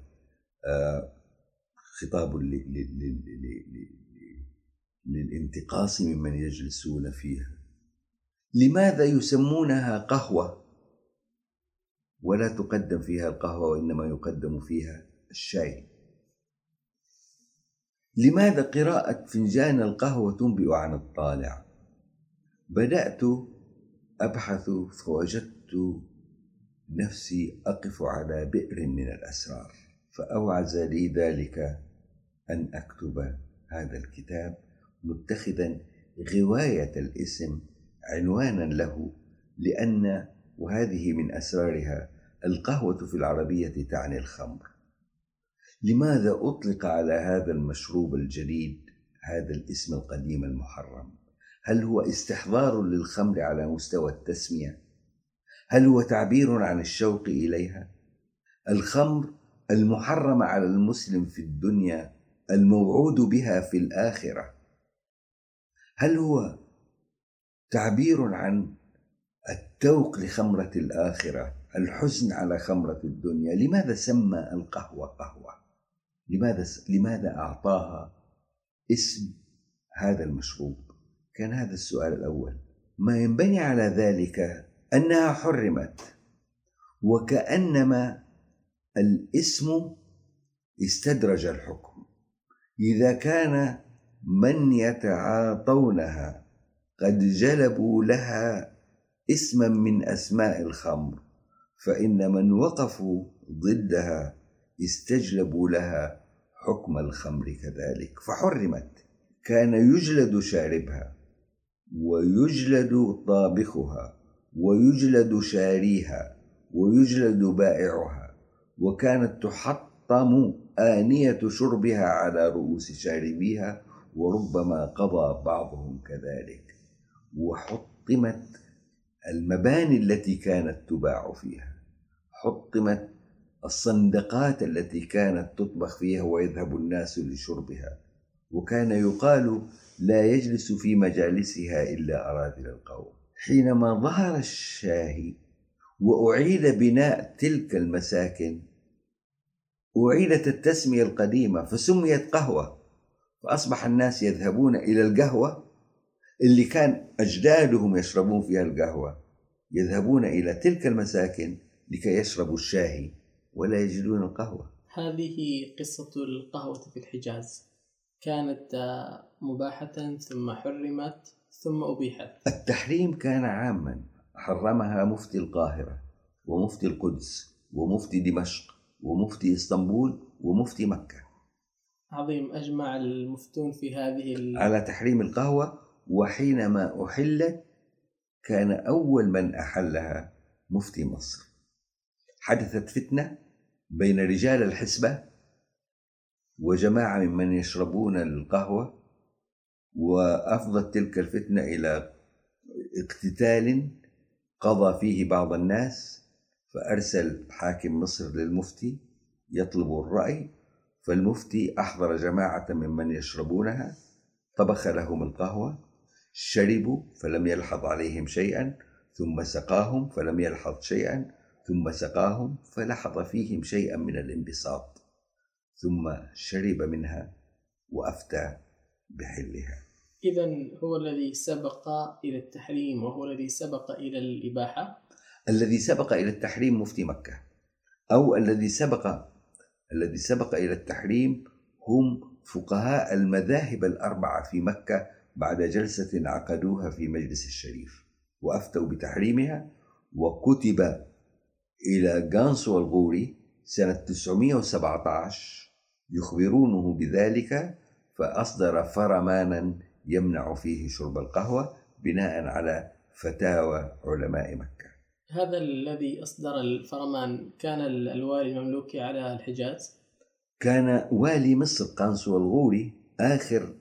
آه خطاب للانتقاص ممن يجلسون فيها. لماذا يسمونها قهوة؟ ولا تقدم فيها القهوة وإنما يقدم فيها الشاي. لماذا قراءة فنجان القهوة تنبئ عن الطالع؟ بدأت أبحث فوجدت نفسي أقف على بئر من الأسرار فأوعز لي ذلك أن أكتب هذا الكتاب متخذا غواية الاسم عنوانا له لأن وهذه من أسرارها القهوة في العربية تعني الخمر. لماذا أطلق على هذا المشروب الجديد هذا الاسم القديم المحرم؟ هل هو استحضار للخمر على مستوى التسمية؟ هل هو تعبير عن الشوق إليها؟ الخمر المحرمة على المسلم في الدنيا الموعود بها في الآخرة. هل هو تعبير عن التوق لخمرة الآخرة الحزن على خمرة الدنيا؟ لماذا سمى القهوة قهوة؟ لماذا لماذا أعطاها اسم هذا المشروب؟ كان هذا السؤال الأول. ما ينبني على ذلك أنها حرمت وكأنما الاسم استدرج الحكم. إذا كان من يتعاطونها قد جلبوا لها اسما من أسماء الخمر فإن من وقفوا ضدها استجلبوا لها حكم الخمر كذلك فحرمت. كان يجلد شاربها. ويجلد طابخها ويجلد شاريها ويجلد بائعها وكانت تحطم آنية شربها على رؤوس شاربيها وربما قضى بعضهم كذلك. وحطمت المباني التي كانت تباع فيها. حطمت الصندقات التي كانت تطبخ فيها ويذهب الناس لشربها. وكان يقال لا يجلس في مجالسها إلا أراذل القوم. حينما ظهر الشاهي وأعيد بناء تلك المساكن أعيدت التسمية القديمة فسميت قهوة فأصبح الناس يذهبون إلى القهوة اللي كان أجدادهم يشربون فيها القهوة يذهبون إلى تلك المساكن لكي يشربوا الشاهي ولا يجدون القهوة. هذه قصة القهوة في الحجاز. كانت مباحة ثم حرمت ثم أبيحت. التحريم كان عاما حرمها مفتي القاهرة ومفتي القدس ومفتي دمشق ومفتي إسطنبول ومفتي مكة. عظيم أجمع المفتون في هذه ال... على تحريم القهوة وحينما أحلت كان أول من أحلها مفتي مصر. حدثت فتنة بين رجال الحسبة وجماعة ممن يشربون القهوة وأفضت تلك الفتنة إلى اقتتال قضى فيه بعض الناس فأرسل حاكم مصر للمفتي يطلب الرأي فالمفتي أحضر جماعة ممن يشربونها طبخ لهم القهوة شربوا فلم يلحظ عليهم شيئا ثم سقاهم فلم يلحظ شيئا ثم سقاهم فلحظ فيهم شيئا من الانبساط ثم شرب منها وأفتى. بحلها. اذا هو الذي سبق إلى التحريم وهو الذي سبق إلى الإباحة. الذي سبق إلى التحريم مفتي مكة. أو الذي سبق الذي سبق إلى التحريم هم فقهاء المذاهب الأربعة في مكة بعد جلسة عقدوها في مجلس الشريف وأفتوا بتحريمها وكتب إلى غانسو الغوري سنة 917 يخبرونه بذلك فأصدر فرمانا يمنع فيه شرب القهوة بناء على فتاوى علماء مكة. هذا الذي أصدر الفرمان كان الوالي المملوكي على الحجاز؟ كان والي مصر قانسو الغوري آخر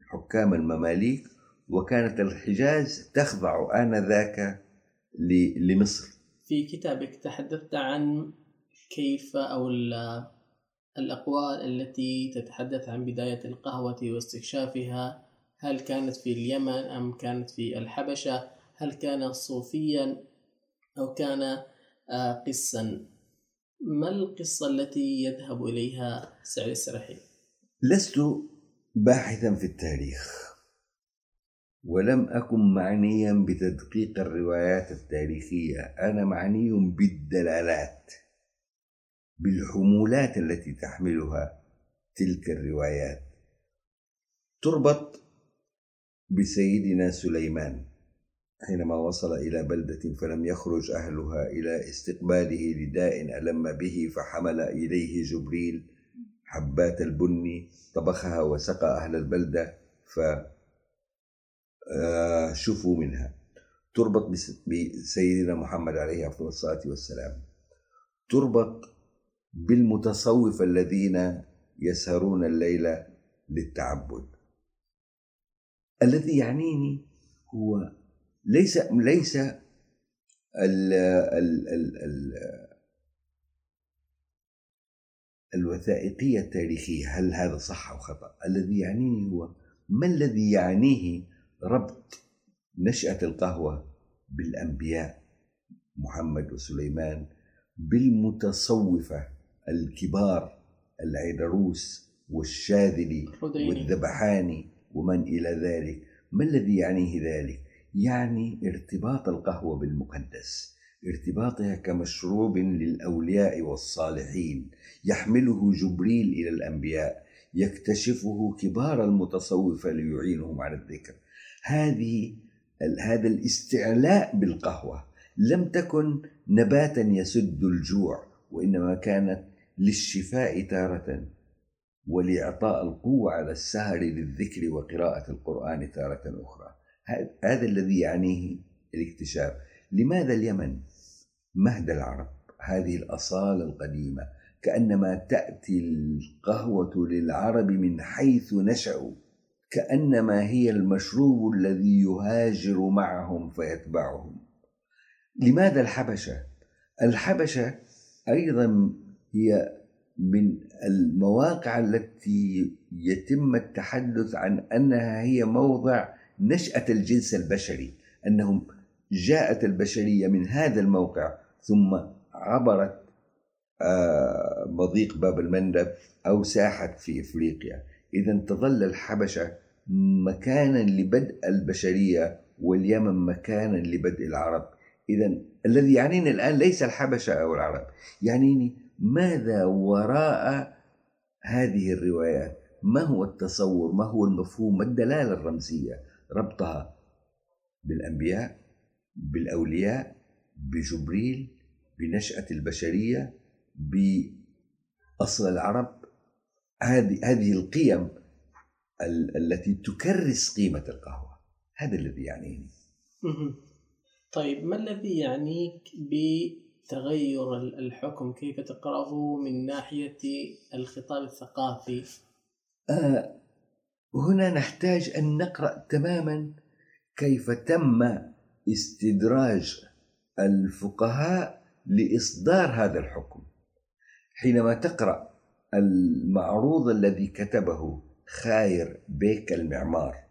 حكام المماليك وكانت الحجاز تخضع آنذاك لمصر. في كتابك تحدثت عن كيف أو الأقوال التي تتحدث عن بداية القهوة واستكشافها؟ هل كانت في اليمن أم كانت في الحبشة؟ هل كان صوفيا أو كان آه، قسا؟ ما القصة التي يذهب إليها سعيد السرحي؟ لست باحثا في التاريخ ولم أكن معنيا بتدقيق الروايات التاريخية. أنا معني بالدلالات. بالحمولات التي تحملها تلك الروايات. تربط بسيدنا سليمان حينما وصل إلى بلدة فلم يخرج أهلها إلى استقباله لداء ألم به فحمل إليه جبريل حبات البن طبخها وسقى أهل البلدة فشفوا منها. تربط بسيدنا محمد عليه أفضل الصلاة والسلام. تربط بالمتصوف الذين يسهرون الليل للتعبد. الذي يعنيني هو ليس ليس ال ال ال ال الوثائقية التاريخية. هل هذا صح أو خطأ؟ الذي يعنيني هو ما الذي يعنيه ربط نشأة القهوة بالأنبياء محمد وسليمان بالمتصوفة الكبار العيدروس والشاذلي والذبحاني ومن إلى ذلك. ما الذي يعنيه ذلك؟ يعني ارتباط القهوة بالمقدس ارتباطها كمشروب للأولياء والصالحين. يحمله جبريل إلى الأنبياء يكتشفه كبار المتصوفة ليعينهم على الذكر. هذه هذا الاستعلاء بالقهوة لم تكن نباتا يسد الجوع وإنما كانت للشفاء تارة ولإعطاء القوة على السهر للذكر وقراءة القرآن تارة أخرى. هذا الذي يعنيه الاكتشاف. لماذا اليمن؟ مهد العرب هذه الأصالة القديمة. كأنما تأتي القهوة للعرب من حيث نشأوا. كأنما هي المشروب الذي يهاجر معهم فيتبعهم. لماذا الحبشة؟ الحبشة أيضا هي من المواقع التي يتم التحدث عن أنها هي موضع نشأة الجنس البشري أنهم جاءت البشرية من هذا الموقع ثم عبرت آه، مضيق باب المندب أو ساحت في إفريقيا. اذا تظل الحبشة مكانا لبدء البشرية واليمن مكانا لبدء العرب. اذا الذي يعنيني الآن ليس الحبشة أو العرب يعنيني ماذا وراء هذه الروايات؟ ما هو التصور؟ ما هو المفهوم؟ ما الدلالة الرمزية؟ ربطها بالأنبياء بالأولياء بجبريل بنشأة البشرية بأصل العرب. هذه هذه القيم التي تكرس قيمة القهوة. هذا الذي يعنيني. طيب ما الذي يعنيك بتغير الحكم كيف تقرأه من ناحية الخطاب الثقافي آه هنا نحتاج أن نقرأ تماما كيف تم استدراج الفقهاء لإصدار هذا الحكم حينما تقرأ المعروض الذي كتبه خاير بيك المعمار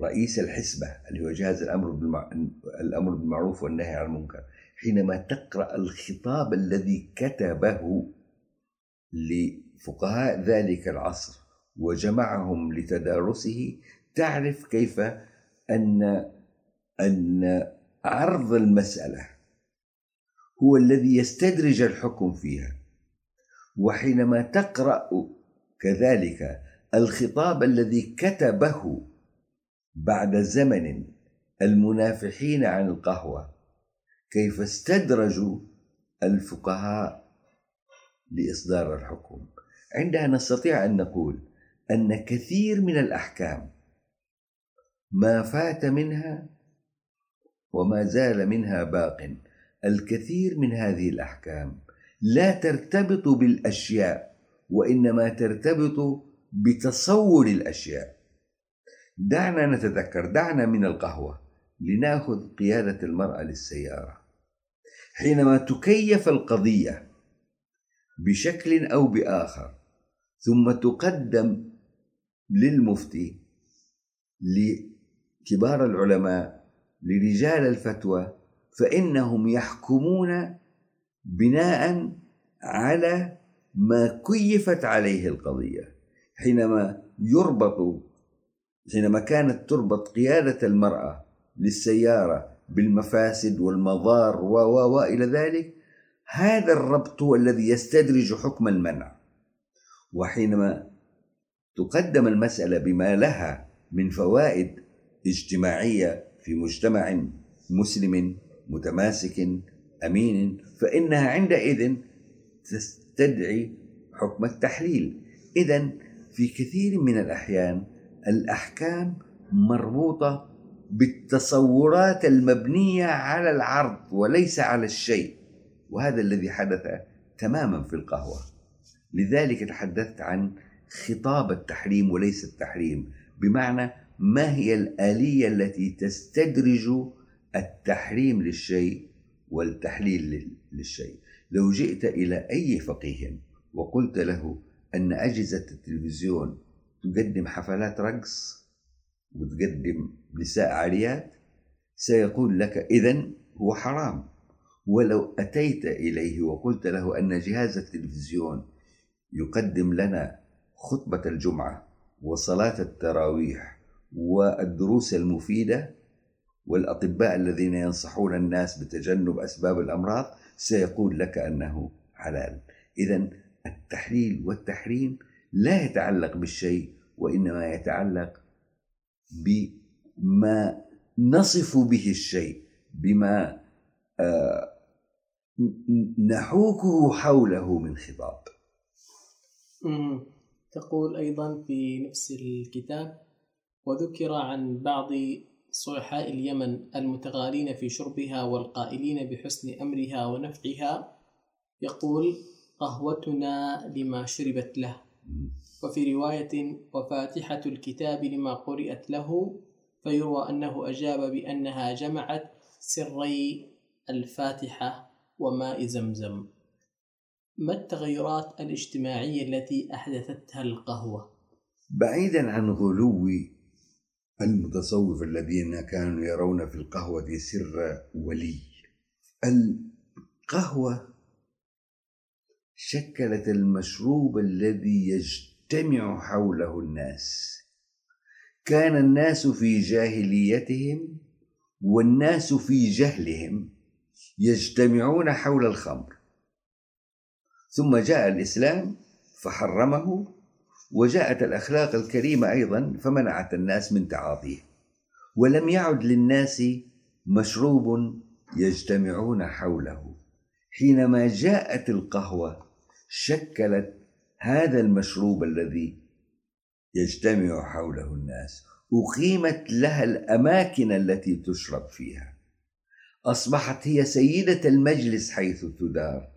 رئيس الحسبة اللي هو جهاز الأمر. الأمر بالمعروف والنهي عن المنكر حينما تقرأ الخطاب الذي كتبه لفقهاء ذلك العصر وجمعهم لتدارسه تعرف كيف أن أن عرض المسألة هو الذي يستدرج الحكم فيها. وحينما تقرأ كذلك الخطاب الذي كتبه بعد زمن المنافحين عن القهوة كيف استدرجوا الفقهاء لإصدار الحكم. عندها نستطيع أن نقول أن كثير من الأحكام ما فات منها وما زال منها باق. الكثير من هذه الأحكام لا ترتبط بالأشياء وإنما ترتبط بتصور الأشياء. دعنا نتذكر دعنا من القهوة. لناخذ قيادة المرأة للسيارة. حينما تكيف القضية بشكل أو بآخر ثم تقدم للمفتي لكبار العلماء لرجال الفتوى فإنهم يحكمون بناء على ما كيفت عليه القضية. حينما يربط حينما كانت تربط قيادة المرأة للسيارة بالمفاسد والمضار و و وإلى ذلك هذا الربط هو الذي يستدرج حكم المنع. وحينما تقدم المسألة بما لها من فوائد اجتماعية في مجتمع مسلم متماسك أمين فإنها عندئذ تستدعي حكم التحليل. إذا في كثير من الأحيان الأحكام مربوطة بالتصورات المبنية على العرض وليس على الشيء. وهذا الذي حدث تماما في القهوة. لذلك تحدثت عن خطاب التحريم وليس التحريم بمعنى ما هي الآلية التي تستدرج التحريم للشيء والتحليل للشيء. لو جئت إلى أي فقيه وقلت له أن أجهزة التلفزيون تقدم حفلات رقص وتقدم نساء عاريات سيقول لك إذا هو حرام. ولو أتيت إليه وقلت له أن جهاز التلفزيون يقدم لنا خطبة الجمعة وصلاة التراويح والدروس المفيدة والأطباء الذين ينصحون الناس بتجنب أسباب الأمراض سيقول لك أنه حلال. إذا التحليل والتحريم لا يتعلق بالشيء وإنما يتعلق بما نصف به الشيء بما آه، نحوكه حوله من خطاب. تقول أيضا في نفس الكتاب وذكر عن بعض صلحاء اليمن المتغالين في شربها والقائلين بحسن أمرها ونفعها يقول قهوتنا لما شربت له. وفي رواية وفاتحة الكتاب لما قرئت له فيروى أنه أجاب بأنها جمعت سري الفاتحة وماء زمزم ما التغيرات الاجتماعية التي أحدثتها القهوة؟ بعيدا عن غلو المتصوف الذين كانوا يرون في القهوة سر ولي القهوة شكلت المشروب الذي يجتمع حوله الناس. كان الناس في جاهليتهم والناس في جهلهم يجتمعون حول الخمر. ثم جاء الإسلام فحرمه وجاءت الأخلاق الكريمة أيضا فمنعت الناس من تعاطيه. ولم يعد للناس مشروب يجتمعون حوله. حينما جاءت القهوة شكلت هذا المشروب الذي يجتمع حوله الناس أقيمت لها الأماكن التي تشرب فيها. أصبحت هي سيدة المجلس حيث تدار.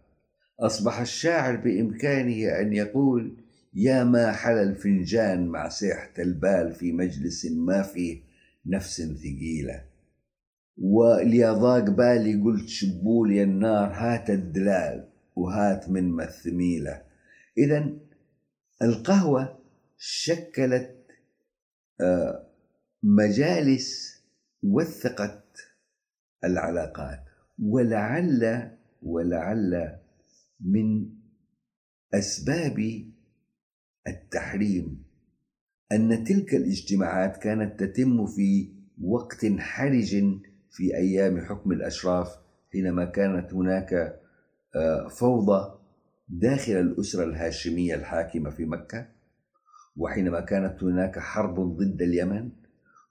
أصبح الشاعر بإمكانه أن يقول يا ما حل الفنجان مع سيحة البال في مجلس ما فيه نفس ثقيلة. وليضاق بالي قلت شبولي النار هات الدلال. وهات من مثميلة. إذا القهوة شكلت آه، مجالس وثقت العلاقات. ولعل ولعل من أسباب التحريم أن تلك الاجتماعات كانت تتم في وقت حرج في أيام حكم الأشراف حينما كانت هناك فوضى داخل الأسرة الهاشمية الحاكمة في مكة وحينما كانت هناك حرب ضد اليمن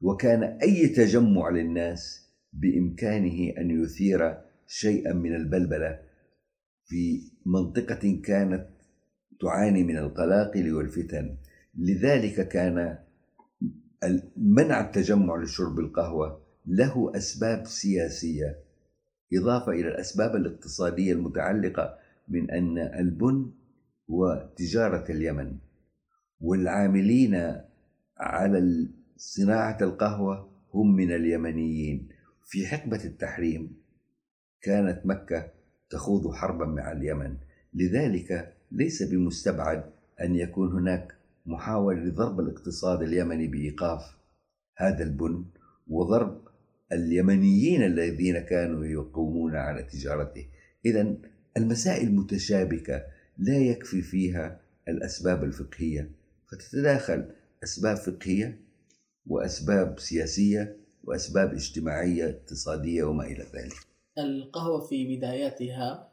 وكان أي تجمع للناس بإمكانه أن يثير شيئا من البلبلة في منطقة كانت تعاني من القلاقل والفتن. لذلك كان منع التجمع لشرب القهوة له أسباب سياسية إضافة إلى الأسباب الاقتصادية المتعلقة من أن البن هو تجارة اليمن والعاملين على صناعة القهوة هم من اليمنيين. في حقبة التحريم كانت مكة تخوض حربا مع اليمن لذلك ليس بمستبعد أن يكون هناك محاولة لضرب الاقتصاد اليمني بإيقاف هذا البن وضرب اليمنيين الذين كانوا يقومون على تجارته. اذا المسائل متشابكة لا يكفي فيها الأسباب الفقهية. فتتداخل أسباب فقهية وأسباب سياسية وأسباب اجتماعية اقتصادية وما إلى ذلك. القهوة في بداياتها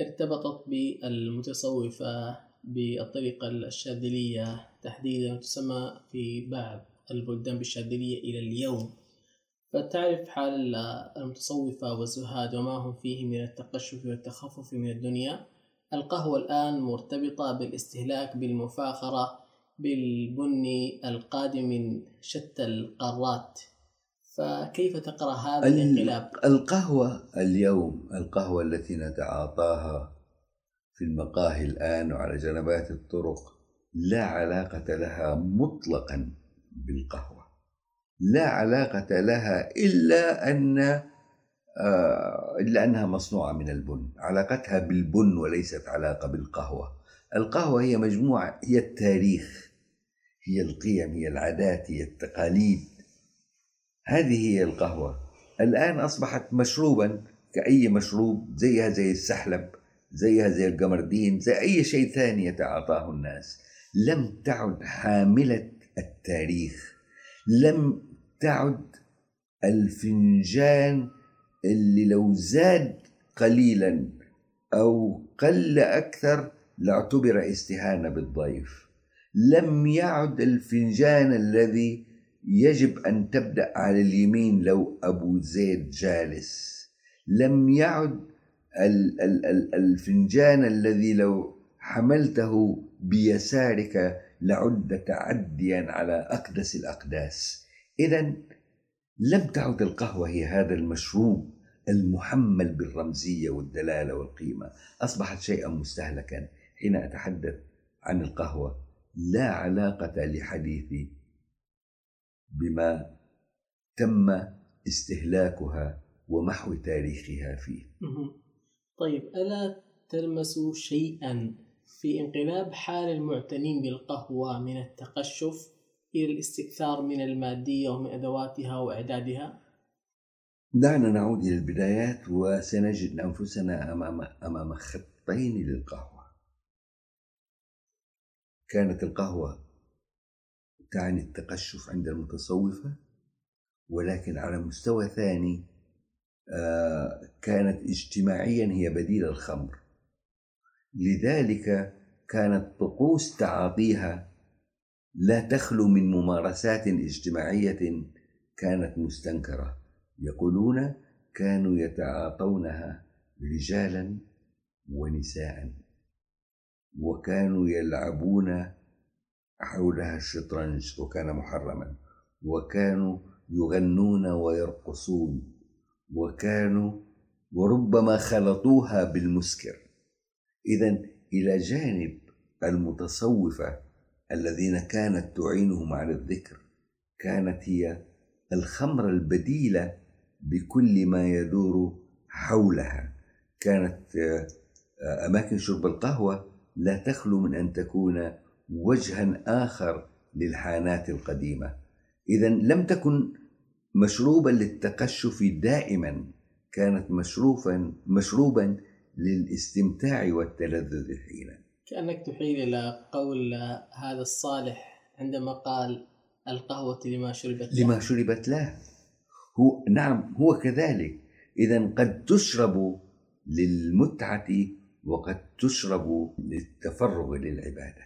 ارتبطت بالمتصوفة بالطريقة الشاذلية تحديدا تسمى في بعض البلدان بالشاذلية إلى اليوم. فتعرف حال المتصوفة والزهاد وما هم فيه من التقشف والتخفف من الدنيا. القهوة الآن مرتبطة بالاستهلاك بالمفاخرة بالبن القادم من شتى القارات. فكيف تقرأ هذا الانقلاب؟ القهوة اليوم القهوة التي نتعاطاها في المقاهي الآن وعلى جنبات الطرق لا علاقة لها مطلقا بالقهوة. لا علاقة لها إلا أن آه، إلا أنها مصنوعة من البن. علاقتها بالبن وليست علاقة بالقهوة. القهوة هي مجموعة هي التاريخ هي القيم هي العادات هي التقاليد. هذه هي القهوة. الآن أصبحت مشروبا كأي مشروب زيها زي السحلب زيها زي القمردين زي أي شيء ثاني يتعاطاه الناس. لم تعد حاملة التاريخ. لم تعد الفنجان اللي لو زاد قليلا أو قل أكثر لاعتبر استهانة بالضيف. لم يعد الفنجان الذي يجب أن تبدأ على اليمين لو أبو زيد جالس. لم يعد الفنجان الذي لو حملته بيسارك لعد تعديا على أقدس الأقداس. إذا لم تعد القهوة هي هذا المشروب المحمل بالرمزية والدلالة والقيمة. أصبحت شيئا مستهلكا. حين أتحدث عن القهوة لا علاقة لحديثي بما تم استهلاكها ومحو تاريخها فيه. طيب ألا تلمس شيئا في انقلاب حال المعتنين بالقهوة من التقشف إلى الاستكثار من المادية ومن أدواتها وإعدادها؟ دعنا نعود إلى البدايات وسنجد أنفسنا أمام أمام خطين للقهوة. كانت القهوة تعني التقشف عند المتصوفة ولكن على مستوى ثاني آه، كانت اجتماعيا هي بديل الخمر لذلك كانت طقوس تعاطيها لا تخلو من ممارسات اجتماعية كانت مستنكرة. يقولون كانوا يتعاطونها رجالا ونساء وكانوا يلعبون حولها الشطرنج وكان محرما وكانوا يغنون ويرقصون وكانوا وربما خلطوها بالمسكر. اذا إلى جانب المتصوفة الذين كانت تعينهم على الذكر كانت هي الخمر البديلة بكل ما يدور حولها. كانت آه، أماكن شرب القهوة لا تخلو من أن تكون وجها آخر للحانات القديمة. اذا لم تكن مشروبا للتقشف دائما كانت مشروفا مشروبا للاستمتاع والتلذذ حينا. كأنك تحيل إلى قول هذا الصالح عندما قال القهوة لما شربت له. لما شربت له. هو نعم هو كذلك. إذا قد تشرب للمتعة وقد تشرب للتفرغ للعبادة.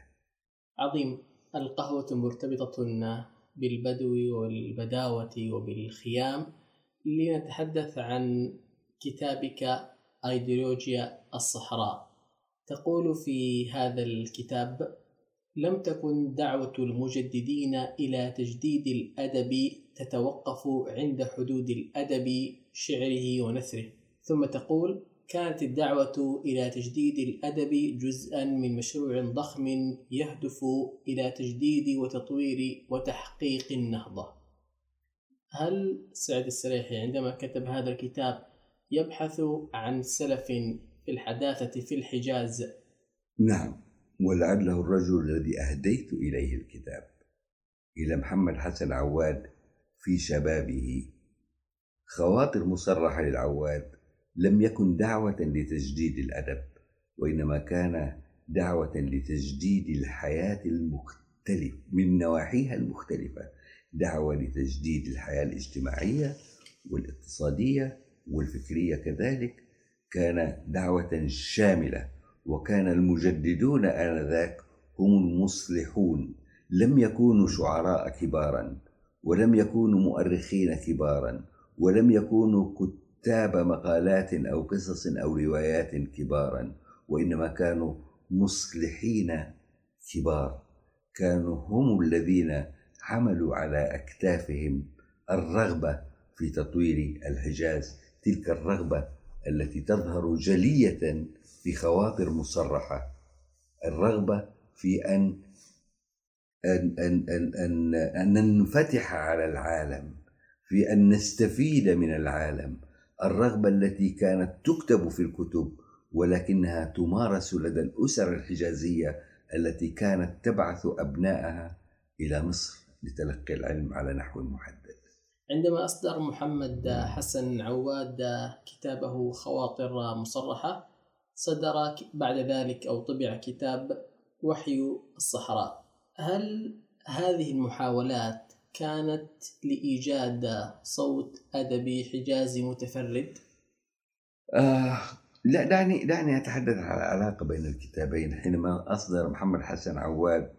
عظيم. القهوة مرتبطة بالبدو والبداوة وبالخيام. لنتحدث عن كتابك أيديولوجيا الصحراء. تقول في هذا الكتاب لم تكن دعوة المجددين إلى تجديد الأدب تتوقف عند حدود الأدب شعره ونثره. ثم تقول كانت الدعوة إلى تجديد الأدب جزءا من مشروع ضخم يهدف إلى تجديد وتطوير وتحقيق النهضة. هل سعد السريحي عندما كتب هذا الكتاب يبحث عن سلف في الحداثة في الحجاز. نعم ولعله الرجل الذي أهديت إليه الكتاب إلى محمد حسن عواد في شبابه. خواطر مصرحة للعواد لم يكن دعوة لتجديد الأدب وإنما كان دعوة لتجديد الحياة المختلف من نواحيها المختلفة. دعوة لتجديد الحياة الاجتماعية والاقتصادية والفكرية كذلك كان دعوة شاملة وكان المجددون آنذاك هم المصلحون. لم يكونوا شعراء كبارا ولم يكونوا مؤرخين كبارا ولم يكونوا كتاب مقالات أو قصص أو روايات كبارا وإنما كانوا مصلحين كبار. كانوا هم الذين حملوا على أكتافهم الرغبة في تطوير الحجاز تلك الرغبة التي تظهر جلية في خواطر مصرحة. الرغبة في أن أن أن أن أن, أن ننفتح على العالم في أن نستفيد من العالم. الرغبة التي كانت تكتب في الكتب ولكنها تمارس لدى الأسر الحجازية التي كانت تبعث أبنائها إلى مصر لتلقي العلم على نحو محدد. عندما أصدر محمد حسن عواد كتابه خواطر مصرحة صدر بعد ذلك أو طبع كتاب وحي الصحراء هل هذه المحاولات كانت لإيجاد صوت أدبي حجازي متفرد؟ آه لا دعني دعني أتحدث عن العلاقة بين الكتابين حينما أصدر محمد حسن عواد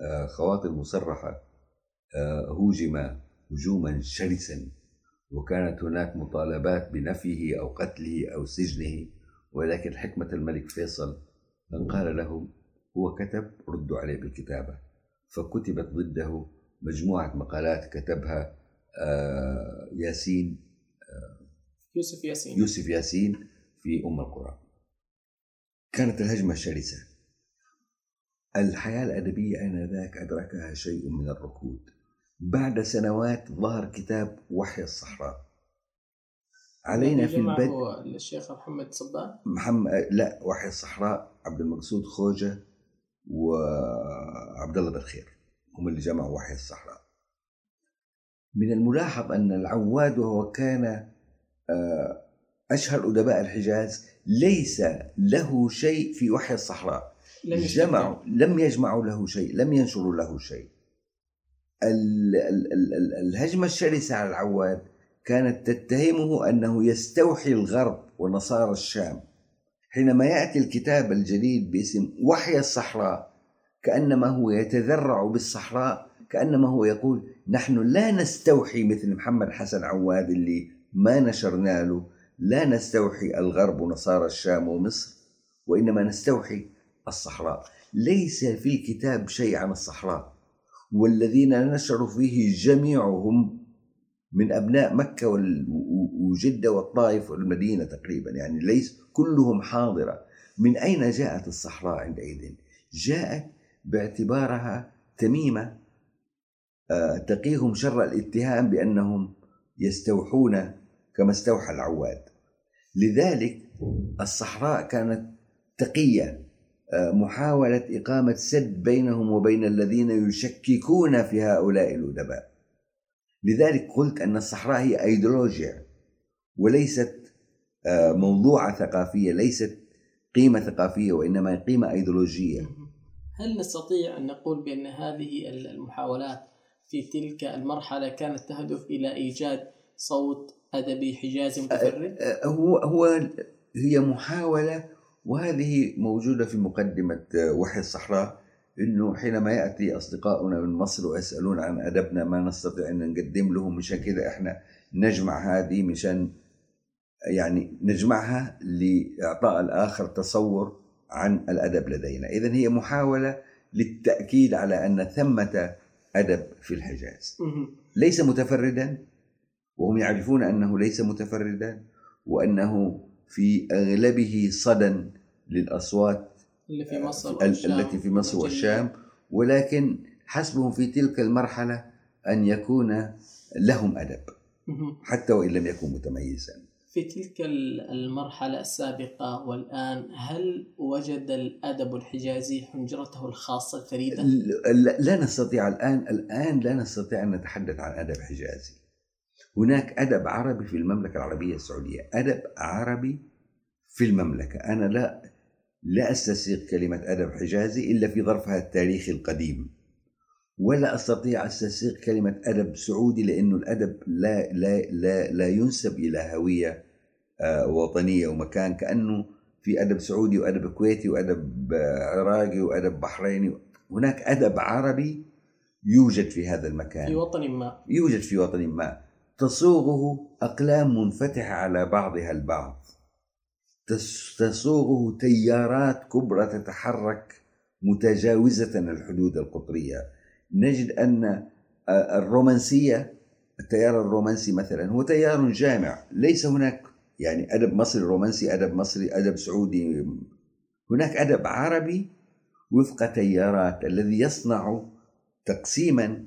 آه خواطر مصرحة آه هوجم هجوما شرسا وكانت هناك مطالبات بنفيه أو قتله أو سجنه ولكن حكمة الملك فيصل أن قال لهم هو كتب ردوا عليه بالكتابة. فكتبت ضده مجموعة مقالات كتبها آه، ياسين آه، يوسف ياسين. يوسف ياسين في أم القرى. كانت الهجمة شرسة. الحياة الأدبية آنذاك أدركها شيء من الركود. بعد سنوات ظهر كتاب وحي الصحراء. علينا في البدء الشيخ محمد صبان محمد لا وحي الصحراء عبد المقصود خوجة وعبد الله بالخير هم اللي جمعوا وحي الصحراء. من الملاحظ أن العواد وهو كان آه، أشهر أدباء الحجاز ليس له شيء في وحي الصحراء. لم جمعوا لم يجمعوا له شيء لم ينشروا له شيء. ال- ال- ال- ال- الهجمة الشرسة على العواد كانت تتهمه أنه يستوحي الغرب ونصارى الشام. حينما يأتي الكتاب الجديد باسم وحي الصحراء كأنما هو يتذرع بالصحراء كأنما هو يقول نحن لا نستوحي مثل محمد حسن عواد اللي ما نشرنا له لا نستوحي الغرب ونصارى الشام ومصر وإنما نستوحي الصحراء. ليس في الكتاب شيء عن الصحراء. والذين نشروا فيه جميعهم من أبناء مكة وجدة والطائف والمدينة تقريبا. يعني ليس كلهم حاضرة. من أين جاءت الصحراء عندئذ؟ جاءت باعتبارها تميمة. آه، تقيهم شر الاتهام بأنهم يستوحون كما استوحى العواد. لذلك الصحراء كانت تقية. محاولة إقامة سد بينهم وبين الذين يشككون في هؤلاء الأدباء. لذلك قلت أن الصحراء هي أيديولوجيا وليست آه، موضوعة ثقافية ليست قيمة ثقافية وإنما قيمة أيديولوجية هل نستطيع أن نقول بأن هذه المحاولات في تلك المرحلة كانت تهدف إلى إيجاد صوت أدبي حجازي متفرد؟ آه، هو هو هي محاولة وهذه موجودة في مقدمة آه، وحي الصحراء إنه حينما يأتي أصدقاؤنا من مصر ويسألون عن أدبنا ما نستطيع أن نقدم لهم مشان كذا إحنا نجمع هذه مشان يعني نجمعها لإعطاء الآخر تصور عن الأدب لدينا، اذا هي محاولة للتأكيد على أن ثمة أدب في الحجاز. ليس متفردا وهم يعرفون أنه ليس متفردا وأنه في أغلبه صدى للأصوات اللي في مصر ال- والشام التي في مصر. والشام ولكن حسبهم في تلك المرحلة أن يكون لهم أدب مهم. حتى وإن لم يكن متميزا. في تلك ال- المرحلة السابقة والآن هل وجد الأدب الحجازي حنجرته الخاصة الفريدة؟ لا لا نستطيع الآن الآن لا نستطيع أن نتحدث عن أدب حجازي. هناك أدب عربي في المملكة العربية السعودية، أدب عربي في المملكة، أنا لا لا أستسيغ كلمة أدب حجازي إلا في ظرفها التاريخي القديم. ولا أستطيع أستسيغ كلمة أدب سعودي لأنه الأدب لا لا لا لا ينسب إلى هوية آه، وطنية ومكان. كأنه في أدب سعودي وأدب كويتي وأدب آه، عراقي وأدب بحريني. هناك أدب عربي يوجد في هذا المكان. في وطن ما. يوجد في وطن ما. تصوغه أقلام منفتحة على بعضها البعض. تصوغه تيارات كبرى تتحرك متجاوزة الحدود القطرية. نجد أن الرومانسية التيار الرومانسي مثلا هو تيار جامع. ليس هناك يعني أدب مصري رومانسي أدب مصري أدب سعودي هناك أدب عربي وفق تيارات. الذي يصنع تقسيما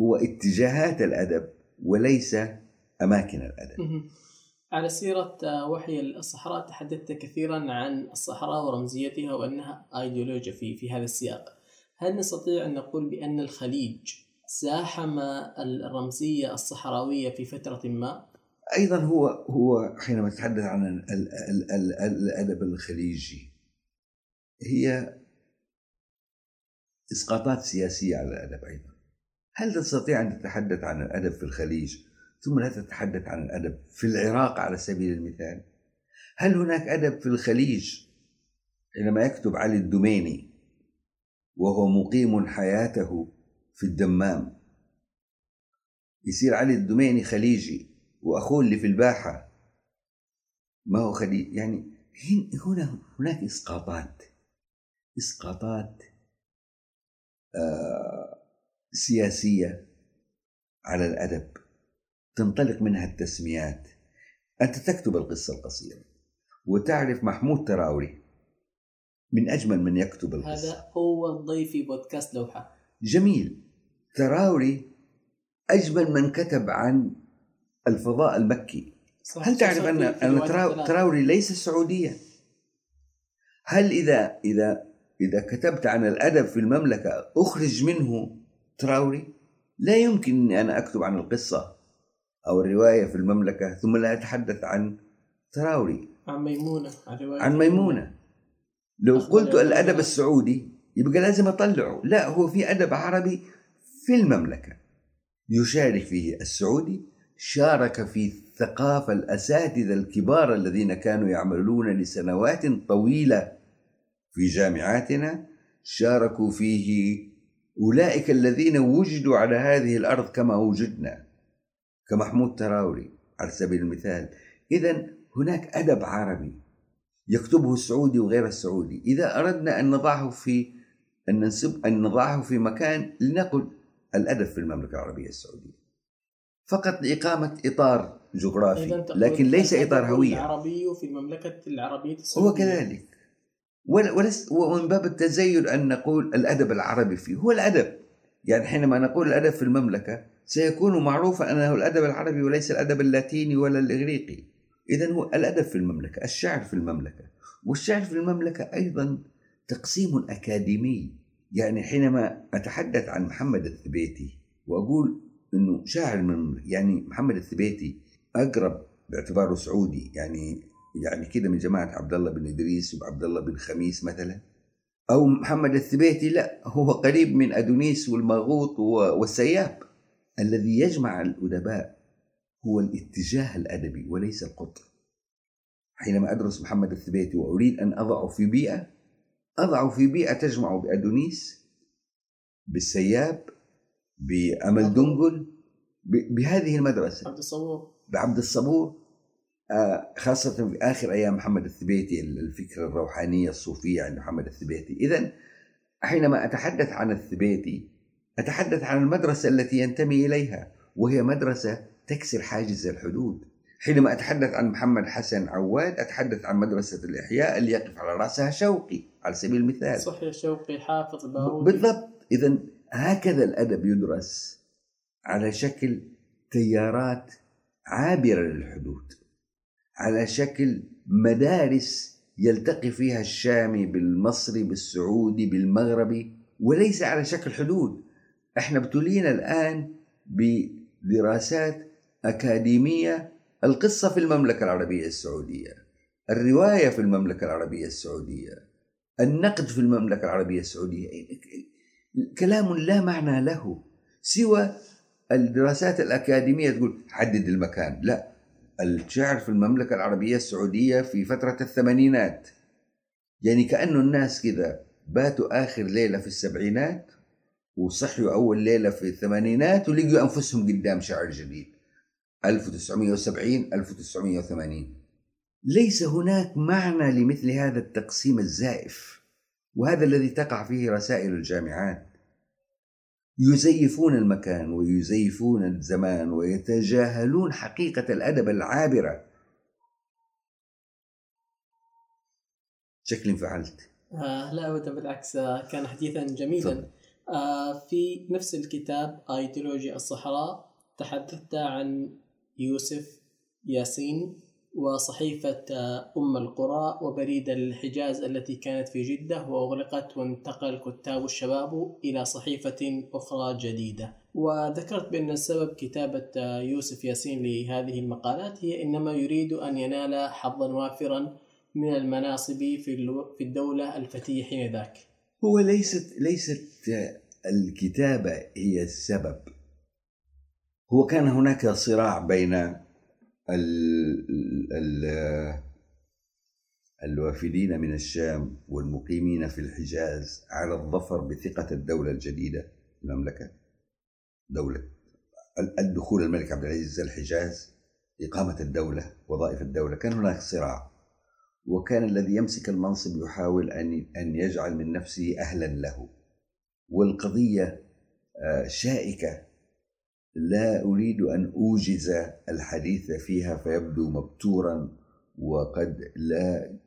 هو اتجاهات الأدب. وليس أماكن الأدب مهم. على سيرة آه، وحي الصحراء تحدثت كثيرا عن الصحراء ورمزيتها وأنها أيديولوجيا في في هذا السياق هل نستطيع أن نقول بأن الخليج زاحم الرمزية الصحراوية في فترة ما؟ أيضا هو هو حينما تتحدث عن ال- ال- ال- ال- الأدب الخليجي هي إسقاطات سياسية على الأدب أيضا هل تستطيع أن تتحدث عن الأدب في الخليج؟ ثم لا تتحدث عن الأدب في العراق على سبيل المثال. هل هناك أدب في الخليج؟ حينما يكتب علي الدميني وهو مقيم حياته في الدمام. يصير علي الدميني خليجي وأخوه اللي في الباحة. ما هو خليجي يعني هن- هنا هناك إسقاطات. إسقاطات آه سياسية على الأدب. تنطلق منها التسميات. أنت تكتب القصة القصيرة وتعرف محمود تراوري. من أجمل من يكتب القصة. هذا أول ضيف في بودكاست لوحة. جميل. تراوري أجمل من كتب عن الفضاء المكي. صح. هل تعرف أن أن. تراوري ليس سعوديا؟ هل إذا إذا إذا كتبت عن الأدب في المملكة أخرج منه تراوري لا يمكن أني أنا أكتب عن القصة أو الرواية في المملكة ثم لا أتحدث عن تراوري. عن ميمونة عن رواية عن ميمونة. لو قلت الأدب. السعودي يبقى لازم أطلعه. لا هو في أدب عربي في المملكة. يشارك فيه السعودي شارك في الثقافة الأساتذة الكبار الذين كانوا يعملون لسنوات طويلة في جامعاتنا شاركوا فيه أولئك الذين وجدوا على هذه الأرض كما وجدنا. كمحمود تراوري على سبيل المثال. إذا هناك أدب عربي يكتبه السعودي وغير السعودي. إذا أردنا أن نضعه في أن ننسب أن نضعه في مكان لنقل الأدب في المملكة العربية السعودية. فقط لإقامة إطار جغرافي لكن ليس إطار هوية. العربي في المملكة العربية السعودية. هو كذلك. ومن باب التزين أن نقول الأدب العربي فيه هو الأدب. يعني حينما نقول الأدب في المملكة سيكون معروفا أنه الأدب العربي وليس الأدب اللاتيني ولا الإغريقي. إذا هو الأدب في المملكة الشعر في المملكة. والشعر في المملكة أيضا تقسيم أكاديمي. يعني حينما أتحدث عن محمد الثبيتي وأقول أنه شاعر من يعني محمد الثبيتي أقرب باعتباره سعودي يعني يعني كده من جماعة عبد الله بن إدريس وعبد الله بن خميس مثلا؟ أو محمد الثبيتي لا هو قريب من أدونيس والماغوط والسياب الذي يجمع الأدباء هو الاتجاه الأدبي وليس القطر حينما أدرس محمد الثبيتي وأريد أن أضعه في بيئة أضعه في بيئة تجمع بأدونيس بالسياب بأمل دنقل ب- بهذه المدرسة. عبد الصبور. بعبد الصبور. خاصة في آخر أيام محمد الثبيتي الفكرة الروحانية الصوفية عند محمد الثبيتي. إذا حينما أتحدث عن الثبيتي أتحدث عن المدرسة التي ينتمي إليها وهي مدرسة تكسر حاجز الحدود. حينما أتحدث عن محمد حسن عواد أتحدث عن مدرسة الإحياء اللي يقف على رأسها شوقي على سبيل المثال. صحيح شوقي حافظ باروتي بالضبط. إذا هكذا الأدب يدرس على شكل تيارات عابرة للحدود. على شكل مدارس يلتقي فيها الشامي بالمصري بالسعودي بالمغربي وليس على شكل حدود. إحنا ابتلينا الآن بدراسات أكاديمية القصة في المملكة العربية السعودية الرواية في المملكة العربية السعودية النقد في المملكة العربية السعودية. كلام لا معنى له سوى الدراسات الأكاديمية تقول حدد المكان. لا الشعر في المملكة العربية السعودية في فترة الثمانينات. يعني كأنه الناس كذا باتوا آخر ليلة في السبعينات وصحيوا أول ليلة في الثمانينات ولقوا أنفسهم قدام شعر جديد. 1970 1980 ليس هناك معنى لمثل هذا التقسيم الزائف وهذا الذي تقع فيه رسائل الجامعات. يزيفون المكان ويزيفون الزمان ويتجاهلون حقيقة الأدب العابرة. شكل انفعلت. آه لا أبدا بالعكس آه كان حديثا جميلا. آه في نفس الكتاب أيديولوجيا الصحراء تحدثت عن يوسف ياسين وصحيفة آه، أم القرى وبريد الحجاز التي كانت في جدة وأغلقت وانتقل كتاب الشباب إلى صحيفة أخرى جديدة. وذكرت بأن سبب كتابة آه، يوسف ياسين لهذه المقالات هي إنما يريد أن ينال حظا وافرا من المناصب في الدولة الفتية حين ذاك. هو ليست ليست الكتابة هي السبب. هو كان هناك صراع بين الوافدين من الشام والمقيمين في الحجاز على الظفر بثقة الدولة الجديدة المملكة دولة الدخول الملك عبد العزيز الحجاز إقامة الدولة وظائف الدولة كان هناك صراع. وكان الذي يمسك المنصب يحاول أن أن يجعل من نفسه أهلا له. والقضية آه، شائكة لا أريد أن أوجز الحديث فيها فيبدو مبتورا وقد لا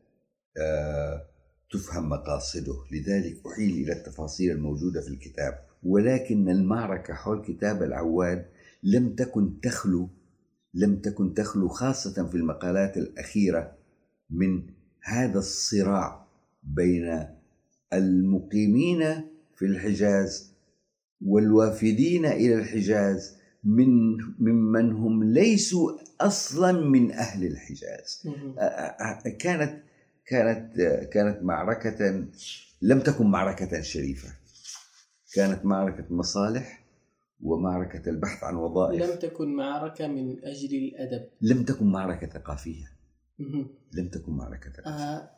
آه، تفهم مقاصده. لذلك أحيل إلى التفاصيل الموجودة في الكتاب. ولكن المعركة حول كتاب العواد لم تكن تخلو لم تكن تخلو خاصة في المقالات الأخيرة من هذا الصراع بين المقيمين في الحجاز والوافدين إلى الحجاز من ممن هم ليسوا أصلا من أهل الحجاز. كانت كانت كانت معركة لم تكن معركة شريفة. كانت معركة مصالح ومعركة البحث عن وظائف. لم تكن معركة من أجل الأدب. لم تكن معركة ثقافيه لم تكن معركة ثقافيه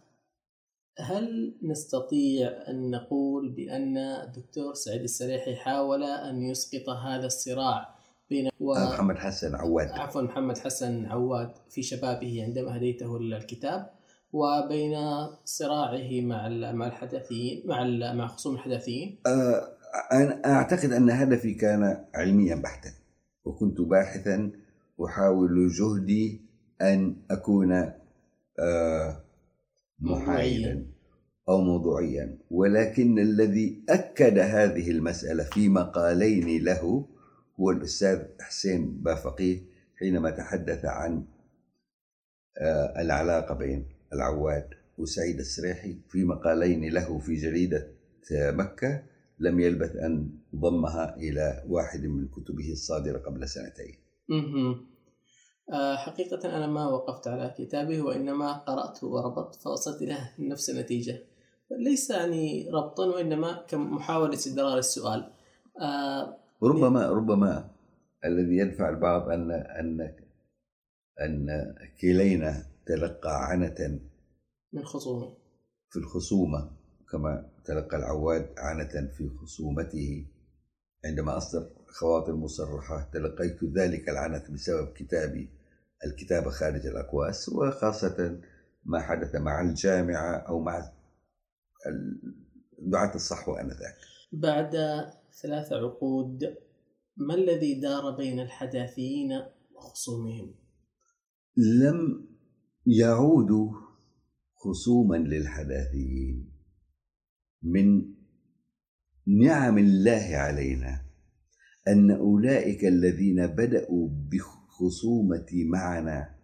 هل نستطيع أن نقول بأن الدكتور سعيد السريحي حاول أن يسقط هذا الصراع بين و... آه، محمد حسن عواد. عفوا محمد حسن عواد في شبابه عندما هديته الكتاب وبين صراعه مع مع الحداثيين مع مع خصوم الحداثيين آه، أنا أعتقد أن هدفي كان علميا بحتا وكنت باحثا أحاول جهدي أن أكون آه، محايدا أو موضوعيا ولكن الذي أكد هذه المسألة في مقالين له هو الأستاذ حسين بافقيه حينما تحدث عن آه، العلاقة بين العواد وسعيد السريحي في مقالين له في جريدة آه، مكة لم يلبث أن ضمها إلى واحد من كتبه الصادرة قبل سنتين. آه، حقيقة أنا ما وقفت على كتابه وإنما قرأته وربطت فوصلت إلى نفس النتيجة. ليس يعني ربطا وإنما كمحاولة استدرار السؤال. ربما ربما الذي يدفع البعض ان ان أن كلينا تلقى عنة من خصومه في الخصومة كما تلقى العواد عنة في خصومته. عندما أصدر خواطر مصرحة تلقيت ذلك العنة بسبب كتابي الكتابة خارج الأقواس وخاصة ما حدث مع الجامعة أو مع دعاة الصحوة آنذاك. بعد ثلاث عقود ما الذي دار بين الحداثيين وخصومهم؟ لم يعودوا خصوما للحداثيين من نعم الله علينا أن أولئك الذين بدأوا بخصومة معنا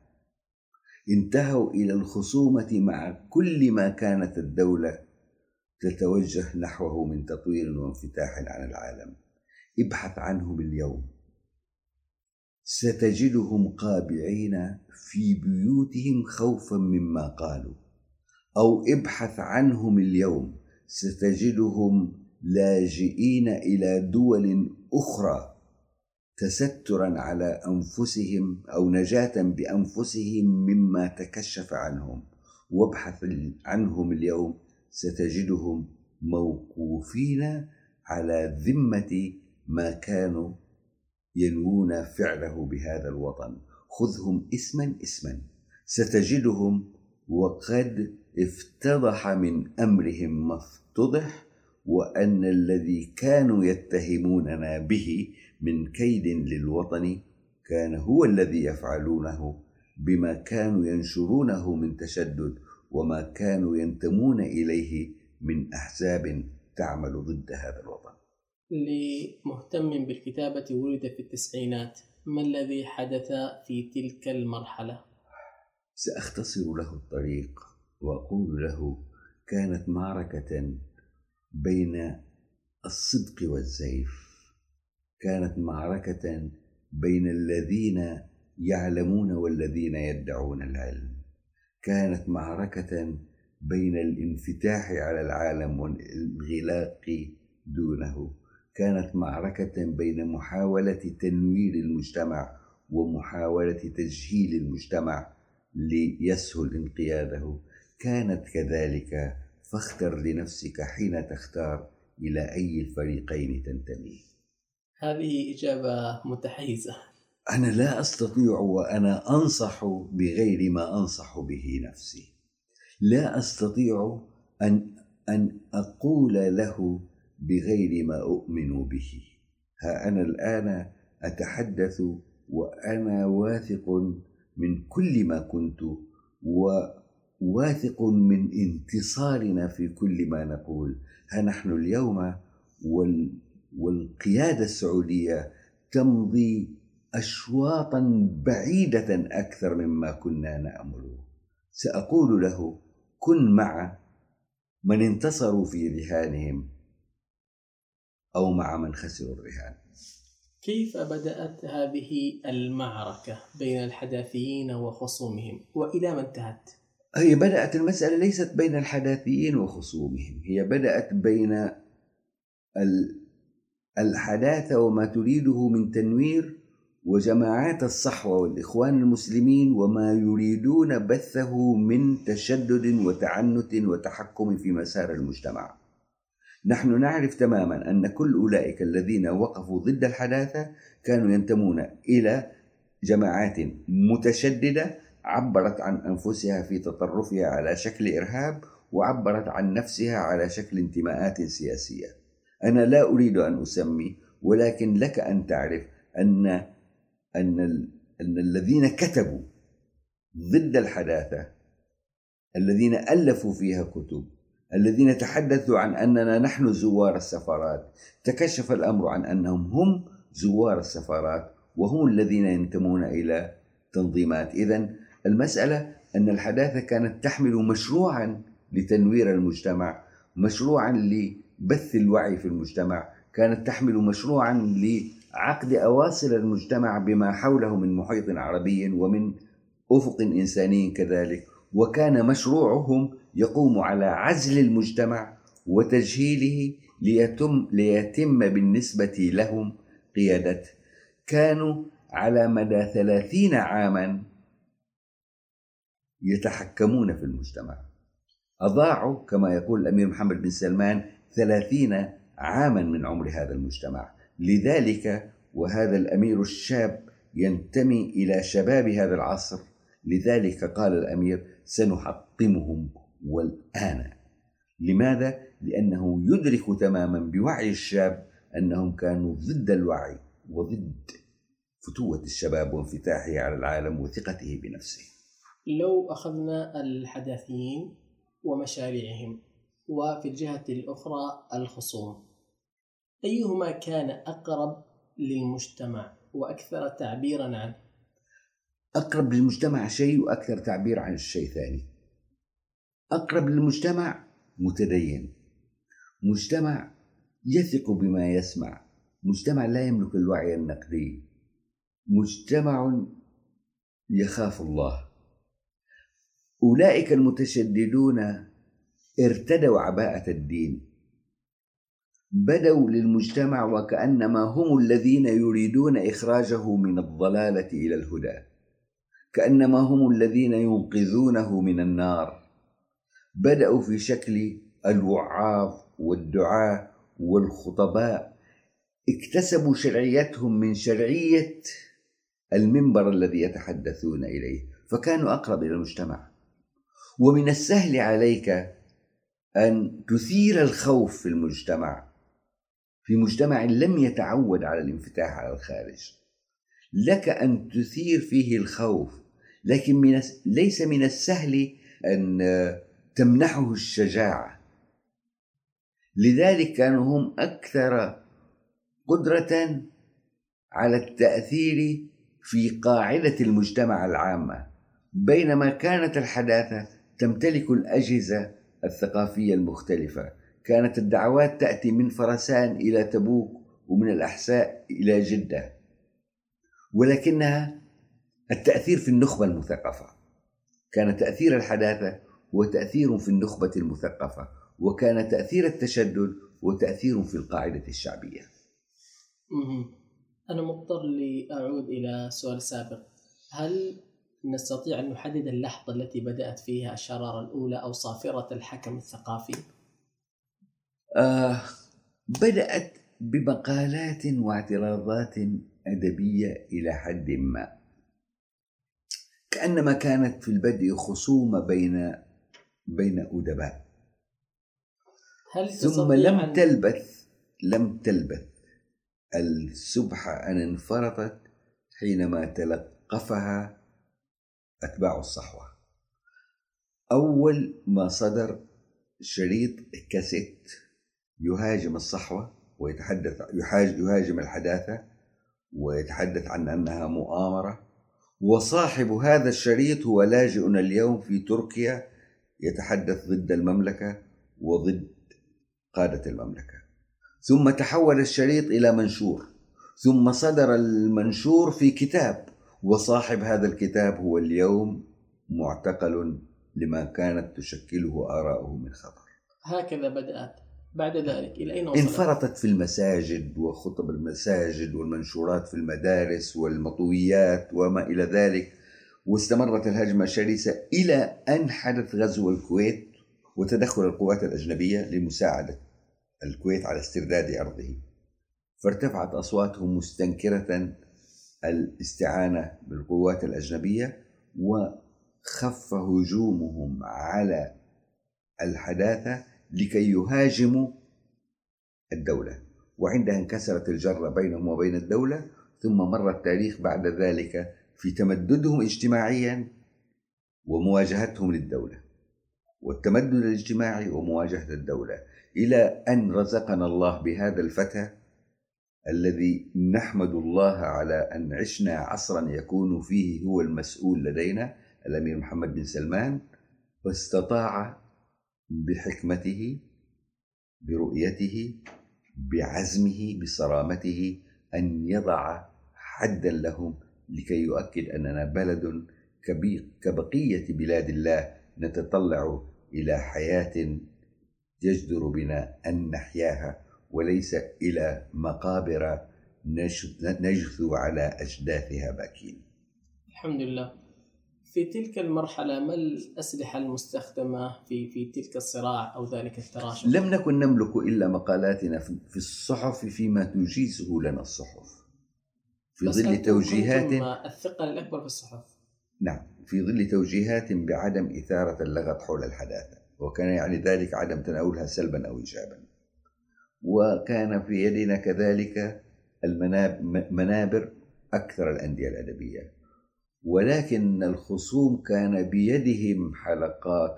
انتهوا إلى الخصومة مع كل ما كانت الدولة تتوجه نحوه من تطوير وانفتاح على العالم. ابحث عنهم اليوم. ستجدهم قابعين في بيوتهم خوفا مما قالوا. أو ابحث عنهم اليوم. ستجدهم لاجئين إلى دول أخرى تسترا على أنفسهم أو نجاة بأنفسهم مما تكشف عنهم. وابحث عنهم اليوم. ستجدهم موقوفين على ذمة ما كانوا ينوون فعله بهذا الوطن. خذهم اسما اسما. ستجدهم وقد افتضح من أمرهم ما افتضح وأن الذي كانوا يتهموننا به من كيد للوطن كان هو الذي يفعلونه بما كانوا ينشرونه من تشدد. وما كانوا ينتمون إليه من أحزاب تعمل ضد هذا الوطن. لمهتم بالكتابة ولد في التسعينات، ما الذي حدث في تلك المرحلة؟ سأختصر له الطريق وأقول له كانت معركة بين الصدق والزيف كانت معركة بين الذين يعلمون والذين يدعون العلم كانت معركة بين الانفتاح على العالم والانغلاق دونه. كانت معركة بين محاولة تنوير المجتمع ومحاولة تجهيل المجتمع ليسهل انقياده. كانت كذلك فاختر لنفسك حين تختار إلى أي الفريقين تنتمي. هذه إجابة متحيزة. أنا لا أستطيع وأنا أنصح بغير ما أنصح به نفسي. لا أستطيع أن أن أقول له بغير ما أؤمن به. ها أنا الآن أتحدث وأنا واثق من كل ما كنت واثق من انتصارنا في كل ما نقول. ها نحن اليوم وال والقيادة السعودية تمضي أشواطا بعيدة أكثر مما كنا نأمل. سأقول له كن مع من انتصروا في رهانهم أو مع من خسروا الرهان. كيف بدأت هذه المعركة بين الحداثيين وخصومهم؟ وإلى ما انتهت؟ هي بدأت المسألة ليست بين الحداثيين وخصومهم هي بدأت بين الحداثة وما تريده من تنوير وجماعات الصحوة والإخوان المسلمين وما يريدون بثه من تشدد وتعنت وتحكم في مسار المجتمع. نحن نعرف تماما أن كل أولئك الذين وقفوا ضد الحداثة كانوا ينتمون إلى جماعات متشددة عبرت عن أنفسها في تطرفها على شكل إرهاب وعبرت عن نفسها على شكل انتماءات سياسية. أنا لا أريد أن أسمي ولكن لك أن تعرف أن أن أن الذين كتبوا ضد الحداثة الذين ألفوا فيها كتب الذين تحدثوا عن أننا نحن زوار السفارات تكشف الأمر عن أنهم هم زوار السفارات وهم الذين ينتمون إلى تنظيمات. إذا المسألة أن الحداثة كانت تحمل مشروعا لتنوير المجتمع مشروعا لبث الوعي في المجتمع كانت تحمل مشروعا لعقد أواصر المجتمع بما حوله من محيط عربي ومن أفق إنساني كذلك. وكان مشروعهم يقوم على عزل المجتمع وتجهيله ليتم ليتم بالنسبة لهم قيادته كانوا على مدى ثلاثين عاما يتحكمون في المجتمع. أضاعوا كما يقول الأمير محمد بن سلمان ثلاثين عاما من عمر هذا المجتمع. لذلك وهذا الأمير الشاب ينتمي إلى شباب هذا العصر. لذلك قال الأمير سنحطمهم والآن. لماذا؟ لأنه يدرك تماما بوعي الشاب أنهم كانوا ضد الوعي وضد فتوة الشباب وانفتاحه على العالم وثقته بنفسه. لو أخذنا الحداثيين ومشاريعهم وفي الجهة الأخرى الخصوم. أيهما كان أقرب للمجتمع وأكثر تعبيرا عنه؟ أقرب للمجتمع شيء وأكثر تعبير عن الشيء ثاني أقرب للمجتمع متدين. مجتمع يثق بما يسمع. مجتمع لا يملك الوعي النقدي. مجتمع يخاف الله. أولئك المتشددون ارتدوا عباءة الدين. بدوا للمجتمع وكأنما هم الذين يريدون إخراجه من الضلالة إلى الهدى. كأنما هم الذين ينقذونه من النار. بدأوا في شكل الوعاظ والدعاة والخطباء. اكتسبوا شرعيتهم من شرعية المنبر الذي يتحدثون إليه فكانوا أقرب إلى المجتمع. ومن السهل عليك أن تثير الخوف في المجتمع. في مجتمع لم يتعود على الانفتاح على الخارج. لك أن تثير فيه الخوف لكن من ليس من السهل أن تمنحه الشجاعة. لذلك كانوا هم أكثر قدرة على التأثير في قاعدة المجتمع العامة. بينما كانت الحداثة تمتلك الأجهزة الثقافية المختلفة. كانت الدعوات تأتي من فرسان إلى تبوك ومن الأحساء إلى جدة. ولكنها التأثير في النخبة المثقفة. كان تأثير الحداثة هو تأثير في النخبة المثقفة وكان تأثير التشدد وتأثير في القاعدة الشعبية. أنا مضطر لأعود إلى سؤال سابق. هل نستطيع أن نحدد اللحظة التي بدأت فيها الشرارة الأولى أو صافرة الحكم الثقافي؟ آه بدأت بمقالات واعتراضات أدبية إلى حد ما. كأنما كانت في البدء خصومة بين بين أدباء. هل ثم لم تلبث لم تلبث السبحة أن انفرطت حينما تلقفها أتباع الصحوة. أول ما صدر شريط كاسيت يهاجم الصحوة ويتحدث يهاجم الحداثة ويتحدث عن أنها مؤامرة. وصاحب هذا الشريط هو لاجئنا اليوم في تركيا يتحدث ضد المملكة وضد قادة المملكة. ثم تحول الشريط إلى منشور. ثم صدر المنشور في كتاب وصاحب هذا الكتاب هو اليوم معتقل لما كانت تشكله آراؤه من خطر هكذا بدأت بعد ذلك إلى أين وصلت؟ انفرطت في المساجد وخطب المساجد والمنشورات في المدارس والمطويات وما إلى ذلك واستمرت الهجمة الشرسة إلى أن حدث غزو الكويت وتدخل القوات الأجنبية لمساعدة الكويت على استرداد أرضه فارتفعت أصواتهم مستنكرة الاستعانة بالقوات الأجنبية وخف هجومهم على الحداثة لكي يهاجموا الدولة. وعندها انكسرت الجرة بينهم وبين الدولة ثم مر التاريخ بعد ذلك في تمددهم اجتماعيا ومواجهتهم للدولة. والتمدد الاجتماعي ومواجهة الدولة إلى أن رزقنا الله بهذا الفتى الذي نحمد الله على أن عشنا عصرا يكون فيه هو المسؤول لدينا الأمير محمد بن سلمان واستطاع بحكمته برؤيته بعزمه بصرامته أن يضع حدا لهم لكي يؤكد أننا بلد كبقية بلاد الله نتطلع إلى حياة يجدر بنا أن نحياها وليس إلى مقابر نجثو على أجداثها باكين. الحمد لله. في تلك المرحلة ما الأسلحة المستخدمة في في تلك الصراع أو ذلك التراشق؟ لم نكن نملك إلا مقالاتنا في الصحف فيما تجيزه لنا الصحف. في ظل توجيهات الثقل الأكبر في الصحف. نعم في ظل توجيهات بعدم إثارة اللغط حول الحداثة وكان يعني ذلك عدم تناولها سلبا أو إيجابا. وكان في يدنا كذلك المنابر أكثر الأندية الأدبية. ولكن الخصوم كان بيدهم حلقات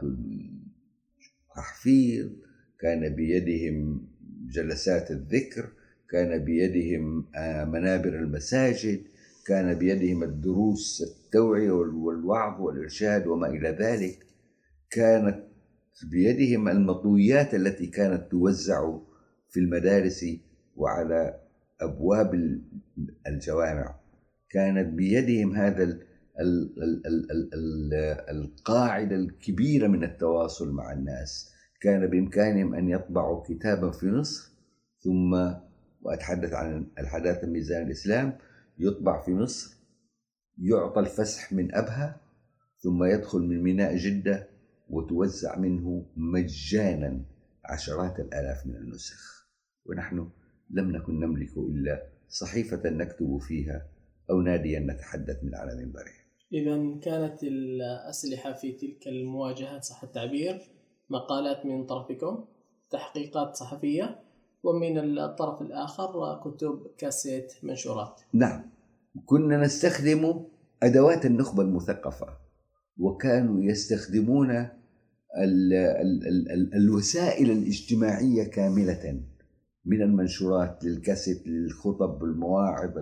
التحفيظ كان بيدهم جلسات الذكر كان بيدهم آه، منابر المساجد كان بيدهم الدروس التوعية والوعظ والإرشاد وما إلى ذلك. كانت بيدهم المطويات التي كانت توزع في المدارس وعلى أبواب الجوامع. كانت بيدهم هذا القاعدة الكبيرة من التواصل مع الناس. كان بإمكانهم أن يطبعوا كتابا في مصر ثم وأتحدث عن الحداثة ميزان الإسلام يطبع في مصر يعطى الفسح من أبها ثم يدخل من ميناء جدة وتوزع منه مجانا عشرات الآلاف من النسخ. ونحن لم نكن نملك إلا صحيفة نكتب فيها أو ناديا نتحدث من على منبره إذا كانت الأسلحة في تلك المواجهات صح التعبير مقالات من طرفكم تحقيقات صحفية ومن الطرف الآخر كتب كاسيت منشورات. نعم كنا نستخدم أدوات النخبة المثقفة وكانوا يستخدمون ال ال ال ال الوسائل الاجتماعية كاملة من المنشورات للكاسيت للخطب المواعظ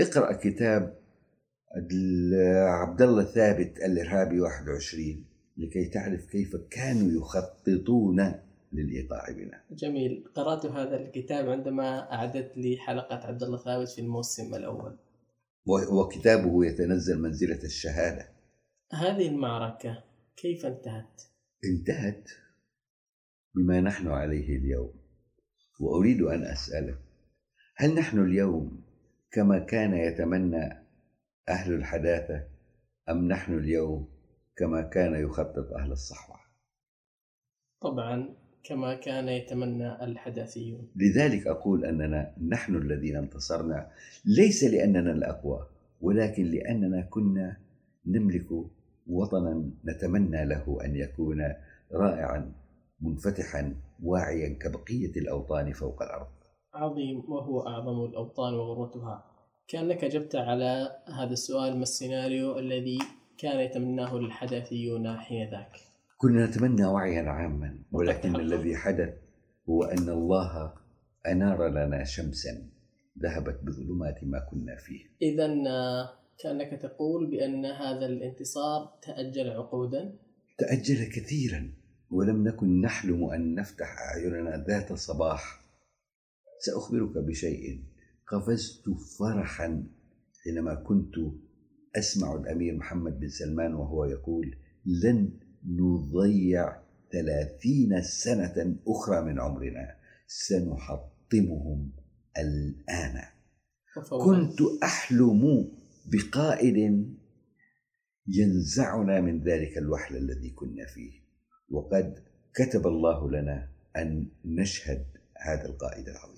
اقرأ كتاب عبد الله ثابت الإرهابي 21 لكي تعرف كيف كانوا يخططون للإيقاع بنا. جميل. قرأت هذا الكتاب عندما أعدت لي حلقة عبد الله ثابت في الموسم الأول. وكتابه يتنزل منزلة الشهادة. هذه المعركة كيف انتهت؟ انتهت بما نحن عليه اليوم. وأريد أن أسألك هل نحن اليوم كما كان يتمنى أهل الحداثة أم نحن اليوم كما كان يخطط أهل الصحوة؟ طبعا كما كان يتمنى الحداثيون لذلك أقول أننا نحن الذين انتصرنا ليس لأننا الأقوى ولكن لأننا كنا نملك وطنا نتمنى له أن يكون رائعا منفتحا واعيا كبقية الأوطان فوق الأرض. عظيم وهو أعظم الأوطان وغروتها. كأنك اجبت على هذا السؤال ما السيناريو الذي كان يتمناه الحداثيون حين ذاك كنا نتمنى وعيا عاما ولكن *laughs* الذي حدث هو أن الله أنار لنا شمسا ذهبت بظلمات ما كنا فيه. إذا كأنك تقول بأن هذا الانتصار تأجل عقودا؟ تأجل كثيرا ولم نكن نحلم أن نفتح أعيننا ذات صباح. سأخبرك بشيء. قفزت فرحا حينما كنت أسمع الأمير محمد بن سلمان وهو يقول لن نضيع ثلاثين سنة أخرى من عمرنا. سنحطمهم الآن. كنت أحلم بقائد ينزعنا من ذلك الوحل الذي كنا فيه. وقد كتب الله لنا أن نشهد هذا القائد العظيم.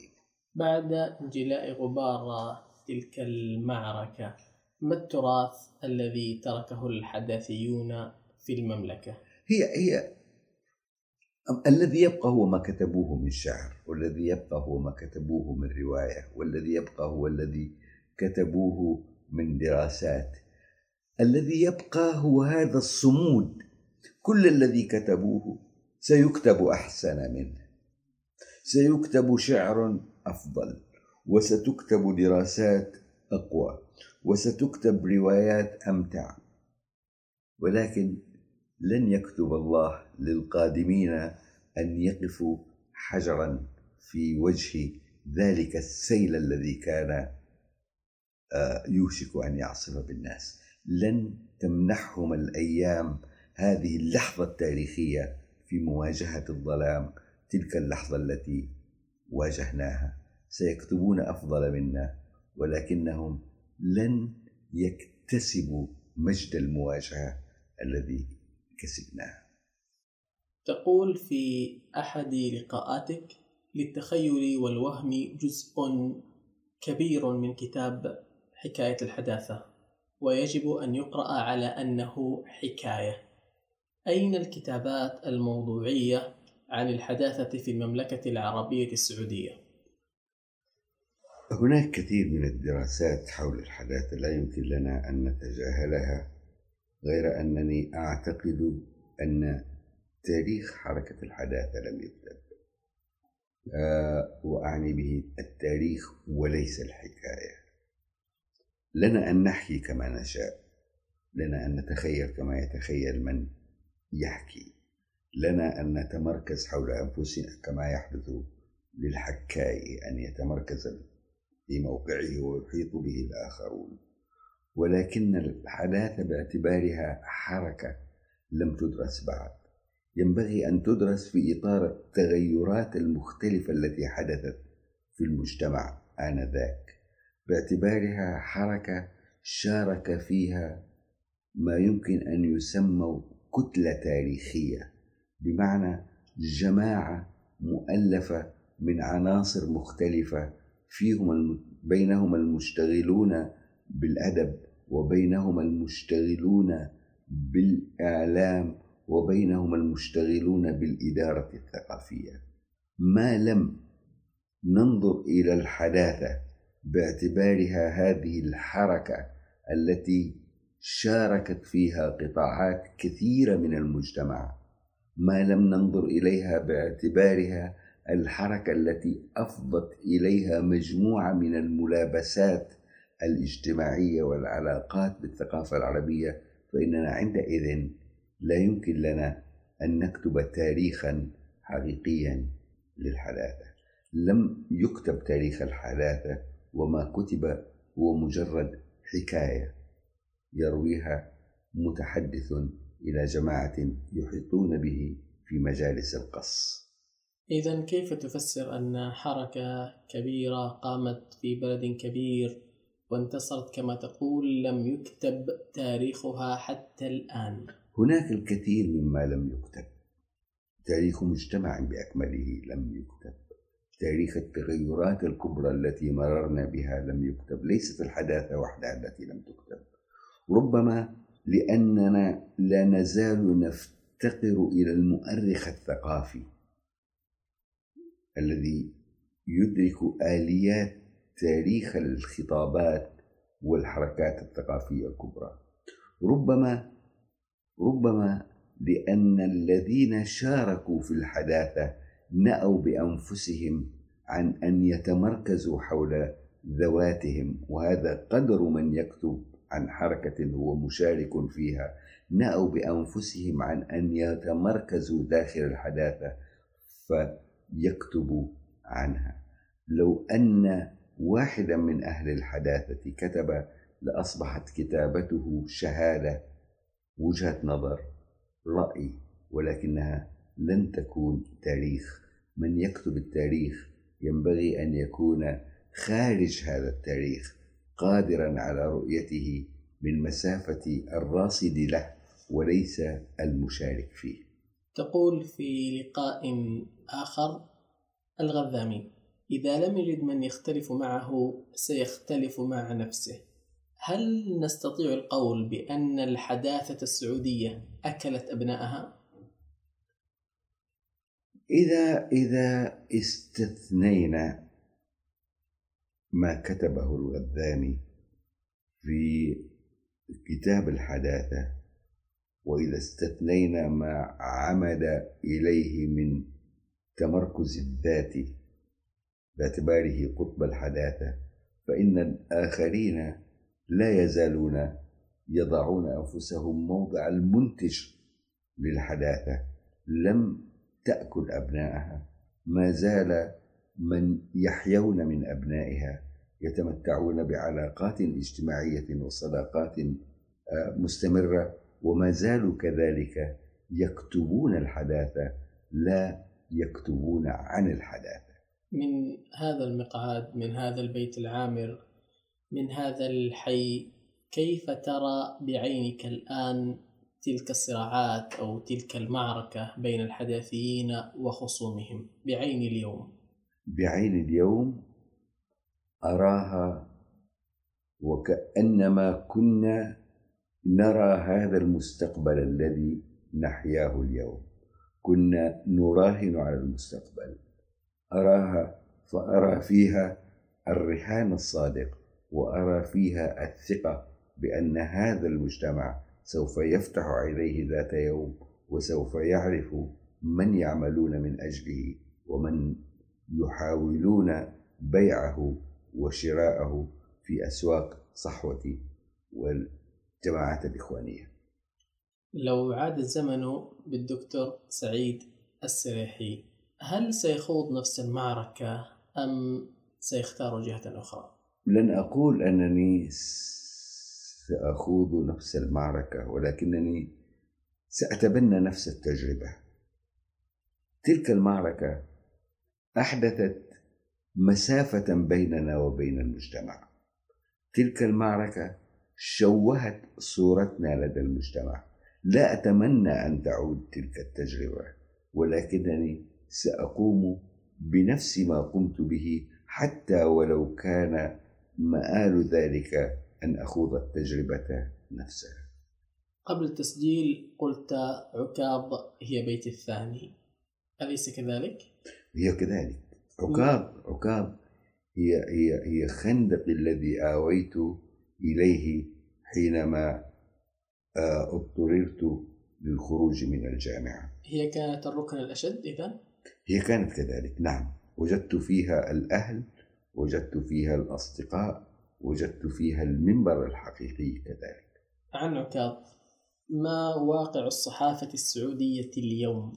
بعد انجلاء غبار تلك المعركة ما التراث الذي تركه الحداثيون في المملكة؟ هي هي الذي يبقى هو ما كتبوه من شعر والذي يبقى هو ما كتبوه من رواية والذي يبقى هو الذي كتبوه من دراسات الذي يبقى هو هذا الصمود كل الذي كتبوه سيكتب أحسن منه سيكتب شعر أفضل. وستكتب دراسات أقوى. وستكتب روايات أمتع. ولكن لن يكتب الله للقادمين أن يقفوا حجرا في وجه ذلك السيل الذي كان آه، يوشك أن يعصف بالناس. لن تمنحهم الأيام هذه اللحظة التاريخية في مواجهة الظلام تلك اللحظة التي واجهناها. سيكتبون أفضل منا ولكنهم لن يكتسبوا مجد المواجهة الذي كسبناه. تقول في أحد لقاءاتك للتخيل والوهم جزء كبير من كتاب حكاية الحداثة ويجب أن يقرأ على أنه حكاية. أين الكتابات الموضوعية عن الحداثة في المملكة العربية السعودية؟ هناك كثير من الدراسات حول الحداثة لا يمكن لنا أن نتجاهلها غير أنني أعتقد أن تاريخ حركة الحداثة لم يكتب آه وأعني به التاريخ وليس الحكاية. لنا أن نحكي كما نشاء لنا أن نتخيل كما يتخيل من يحكي. لنا أن نتمركز حول أنفسنا كما يحدث للحكاء أن يتمركز في موقعه ويحيط به الآخرون. ولكن الحداثة باعتبارها حركة لم تدرس بعد. ينبغي أن تدرس في إطار التغيرات المختلفة التي حدثت في المجتمع آنذاك. باعتبارها حركة شارك فيها ما يمكن أن يسمى كتلة تاريخية. بمعنى جماعة مؤلفة من عناصر مختلفة فيهم بينهم المشتغلون بالأدب وبينهم المشتغلون بالإعلام وبينهم المشتغلون بالإدارة الثقافية. ما لم ننظر إلى الحداثة باعتبارها هذه الحركة التي شاركت فيها قطاعات كثيرة من المجتمع. ما لم ننظر إليها باعتبارها الحركة التي أفضت إليها مجموعة من الملابسات الاجتماعية والعلاقات بالثقافة العربية فإننا عندئذ لا يمكن لنا أن نكتب تاريخا حقيقيا للحداثة. لم يكتب تاريخ الحداثة وما كتب هو مجرد حكاية يرويها متحدث إلى جماعة يحيطون به في مجالس القص. إذا كيف تفسر أن حركة كبيرة قامت في بلد كبير وانتصرت كما تقول لم يكتب تاريخها حتى الآن؟ هناك الكثير مما لم يكتب. تاريخ مجتمع بأكمله لم يكتب. تاريخ التغيرات الكبرى التي مررنا بها لم يكتب. ليست الحداثة وحدها التي لم تكتب. ربما لأننا لا نزال نفتقر إلى المؤرخ الثقافي الذي يدرك آليات تاريخ الخطابات والحركات الثقافية الكبرى. ربما ربما لأن الذين شاركوا في الحداثة نأوا بأنفسهم عن أن يتمركزوا حول ذواتهم وهذا قدر من يكتب عن حركة هو مشارك فيها. نأوا بأنفسهم عن أن يتمركزوا داخل الحداثة فيكتبوا عنها. لو أن واحدا من أهل الحداثة كتب لأصبحت كتابته شهادة وجهة نظر رأي ولكنها لن تكون تاريخ. من يكتب التاريخ ينبغي أن يكون خارج هذا التاريخ. قادرا على رؤيته من مسافة الراصد له وليس المشارك فيه تقول في لقاء آخر الغذامي إذا لم يجد من يختلف معه سيختلف مع نفسه هل نستطيع القول بأن الحداثة السعودية أكلت أبنائها؟ إذا إذا استثنينا ما كتبه الغذاني في كتاب الحداثة وإذا استثنينا ما عمد إليه من تمركز الذات باعتباره قطب الحداثة فإن الآخرين لا يزالون يضعون أنفسهم موضع المنتج للحداثة. لم تأكل أبنائها ما زال من يحيون من أبنائها يتمتعون بعلاقات اجتماعية وصداقات آه، مستمرة وما زالوا كذلك يكتبون الحداثة لا يكتبون عن الحداثة. من هذا المقعد من هذا البيت العامر من هذا الحي كيف ترى بعينك الآن تلك الصراعات أو تلك المعركة بين الحداثيين وخصومهم؟ بعين اليوم. بعين اليوم أراها وكأنما كنا نرى هذا المستقبل الذي نحياه اليوم. كنا نراهن على المستقبل. أراها فأرى فيها الرهان الصادق وأرى فيها الثقة بأن هذا المجتمع سوف يفتح عليه ذات يوم وسوف يعرف من يعملون من أجله ومن يحاولون بيعه وشراءه في أسواق صحوة والجماعات الإخوانية لو عاد الزمن بالدكتور سعيد السريحي هل سيخوض نفس المعركة أم سيختار جهة أخرى؟ لن أقول أنني سأخوض نفس المعركة ولكنني سأتبنى نفس التجربة تلك المعركة أحدثت مسافة بيننا وبين المجتمع. تلك المعركة شوهت صورتنا لدى المجتمع. لا أتمنى أن تعود تلك التجربة ولكنني سأقوم بنفس ما قمت به حتى ولو كان مآل ذلك أن أخوض التجربة نفسها. قبل التسجيل قلت عكاظ هي بيت الثاني. أليس كذلك؟ هي كذلك. عكاظ عكاظ هي هي هي خندق الذي آويت إليه حينما آه، اضطررت للخروج من الجامعة. هي كانت الركن الأشد إذا؟ هي كانت كذلك نعم. وجدت فيها الأهل وجدت فيها الأصدقاء وجدت فيها المنبر الحقيقي كذلك. عن عكاظ ما واقع الصحافة السعودية اليوم؟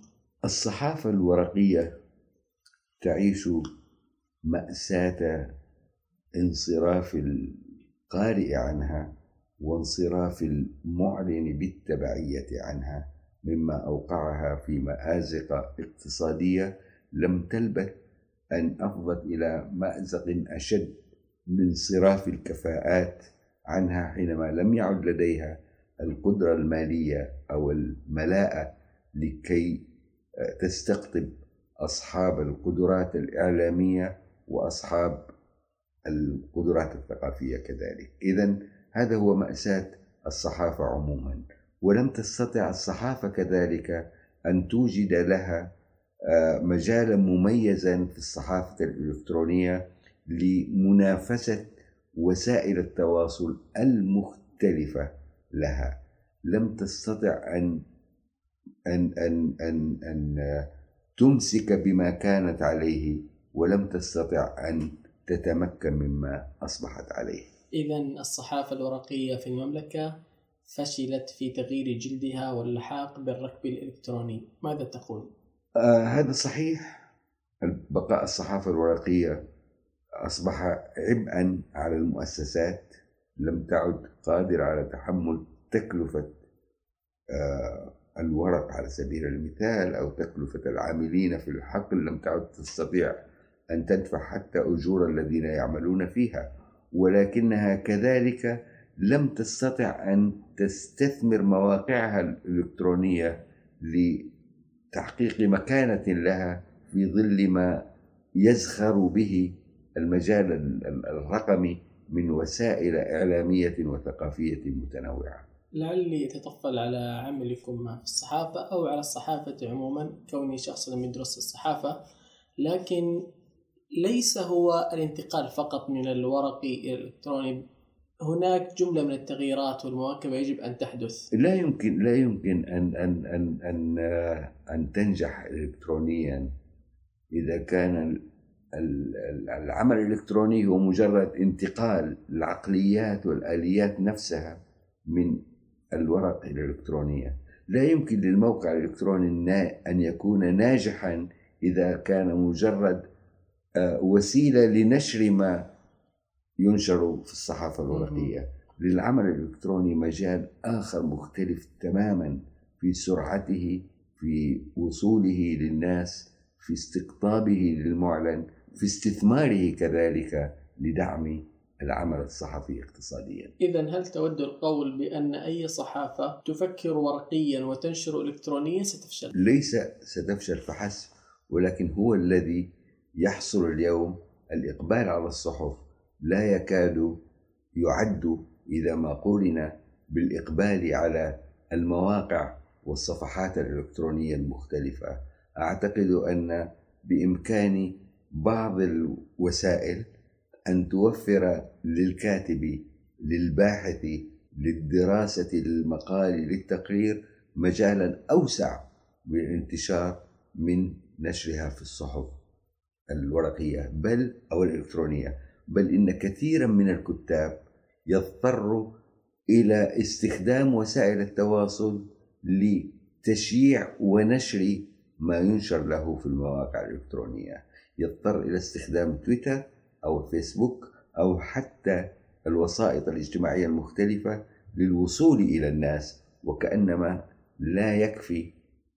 الصحافة الورقية تعيش مأساة انصراف القارئ عنها وانصراف المعلن بالتبعية عنها مما أوقعها في مآزق اقتصادية لم تلبث أن أفضت إلى مأزق أشد من انصراف الكفاءات عنها حينما لم يعد لديها القدرة المالية أو الملاءة لكي تستقطب أصحاب القدرات الإعلامية وأصحاب القدرات الثقافية كذلك. إذا هذا هو مأساة الصحافة عموما. ولم تستطع الصحافة كذلك أن توجد لها آه، مجالا مميزا في الصحافة الإلكترونية لمنافسة وسائل التواصل المختلفة لها. لم تستطع أن أن أن أن, أن تمسك بما كانت عليه ولم تستطع أن تتمكن مما أصبحت عليه. إذا الصحافة الورقية في المملكة فشلت في تغيير جلدها واللحاق بالركب الإلكتروني. ماذا تقول؟ آه هذا صحيح. بقاء الصحافة الورقية أصبح عبئا على المؤسسات لم تعد قادرة على تحمل تكلفة آه الورق على سبيل المثال أو تكلفة العاملين في الحقل لم تعد تستطيع أن تدفع حتى أجور الذين يعملون فيها. ولكنها كذلك لم تستطع أن تستثمر مواقعها الإلكترونية لتحقيق مكانة لها في ظل ما يزخر به المجال الرقمي من وسائل إعلامية وثقافية متنوعة. لعلي أتطفل على عملكم في الصحافة أو على الصحافة عموما كوني شخص لم يدرس الصحافة. لكن ليس هو الانتقال فقط من الورقي إلى الإلكتروني. هناك جملة من التغييرات والمواكبة يجب أن تحدث. لا يمكن لا يمكن أن أن أن أن, أن تنجح إلكترونيا إذا كان العمل الإلكتروني هو مجرد انتقال العقليات والآليات نفسها من الورق الإلكترونية. لا يمكن للموقع الإلكتروني أن يكون ناجحا إذا كان مجرد آه، وسيلة لنشر ما ينشر في الصحافة الورقية. للعمل الإلكتروني مجال آخر مختلف تماما في سرعته في وصوله للناس في استقطابه للمعلن في استثماره كذلك لدعم العمل الصحفي اقتصاديا إذا هل تود القول بأن أي صحافة تفكر ورقيا وتنشر إلكترونيا ستفشل؟ ليس ستفشل فحسب ولكن هو الذي يحصل اليوم الإقبال على الصحف لا يكاد يعد إذا ما قولنا بالإقبال على المواقع والصفحات الإلكترونية المختلفة أعتقد أن بإمكان بعض الوسائل أن توفر للكاتب للباحث للدراسة للمقال للتقرير مجالا أوسع بالانتشار من نشرها في الصحف الورقية بل أو الإلكترونية. بل إن كثيرا من الكتاب يضطر إلى استخدام وسائل التواصل لتشييع ونشر ما ينشر له في المواقع الإلكترونية. يضطر إلى استخدام تويتر أو الفيسبوك أو حتى الوسائط الاجتماعية المختلفة للوصول إلى الناس وكأنما لا يكفي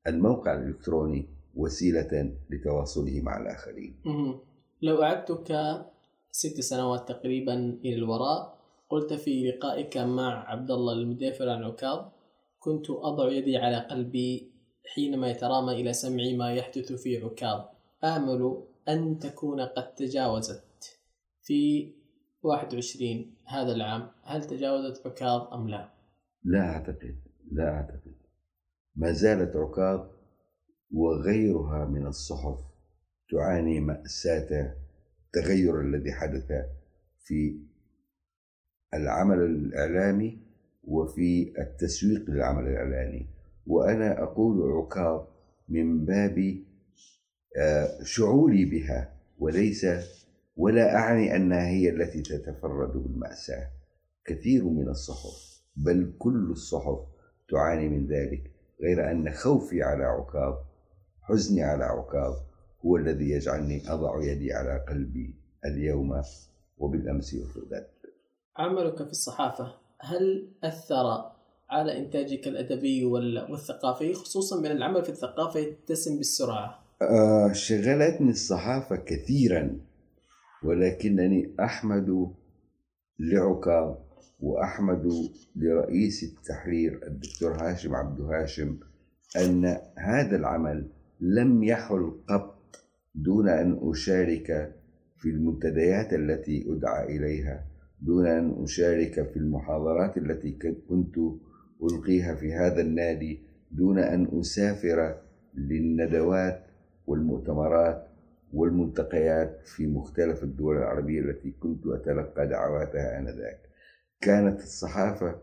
الموقع الإلكتروني وسيلة لتواصله مع الآخرين. لو أعدتك ست سنوات تقريبا إلى الوراء قلت في لقائك مع عبد الله المدافر عن عكاظ كنت أضع يدي على قلبي حينما يترامى إلى سمعي ما يحدث في عكاظ. آمل أن تكون قد تجاوزت. في 21 هذا العام هل تجاوزت عكاظ أم لا؟ لا أعتقد لا أعتقد ما زالت عكاظ وغيرها من الصحف تعاني مأساة التغير الذي حدث في العمل الإعلامي وفي التسويق للعمل الإعلامي وأنا أقول عكاظ من باب آه، شعوري بها وليس ولا أعني أنها هي التي تتفرد بالمأساة. كثير من الصحف بل كل الصحف تعاني من ذلك غير أن خوفي على عكاظ حزني على عكاظ هو الذي يجعلني أضع يدي على قلبي اليوم وبالأمس وفي عملك في الصحافة هل أثر على إنتاجك الأدبي والثقافي خصوصا بأن العمل في الثقافة يتسم بالسرعة؟ آه شغلتني الصحافة كثيرا. ولكنني أحمد لعكاظ وأحمد لرئيس التحرير الدكتور هاشم عبد هاشم أن هذا العمل لم يحل قط دون أن أشارك في المنتديات التي أدعى إليها دون أن أشارك في المحاضرات التي كنت ألقيها في هذا النادي دون أن أسافر للندوات والمؤتمرات والملتقيات في مختلف الدول العربية التي كنت أتلقى دعواتها آنذاك. كانت الصحافة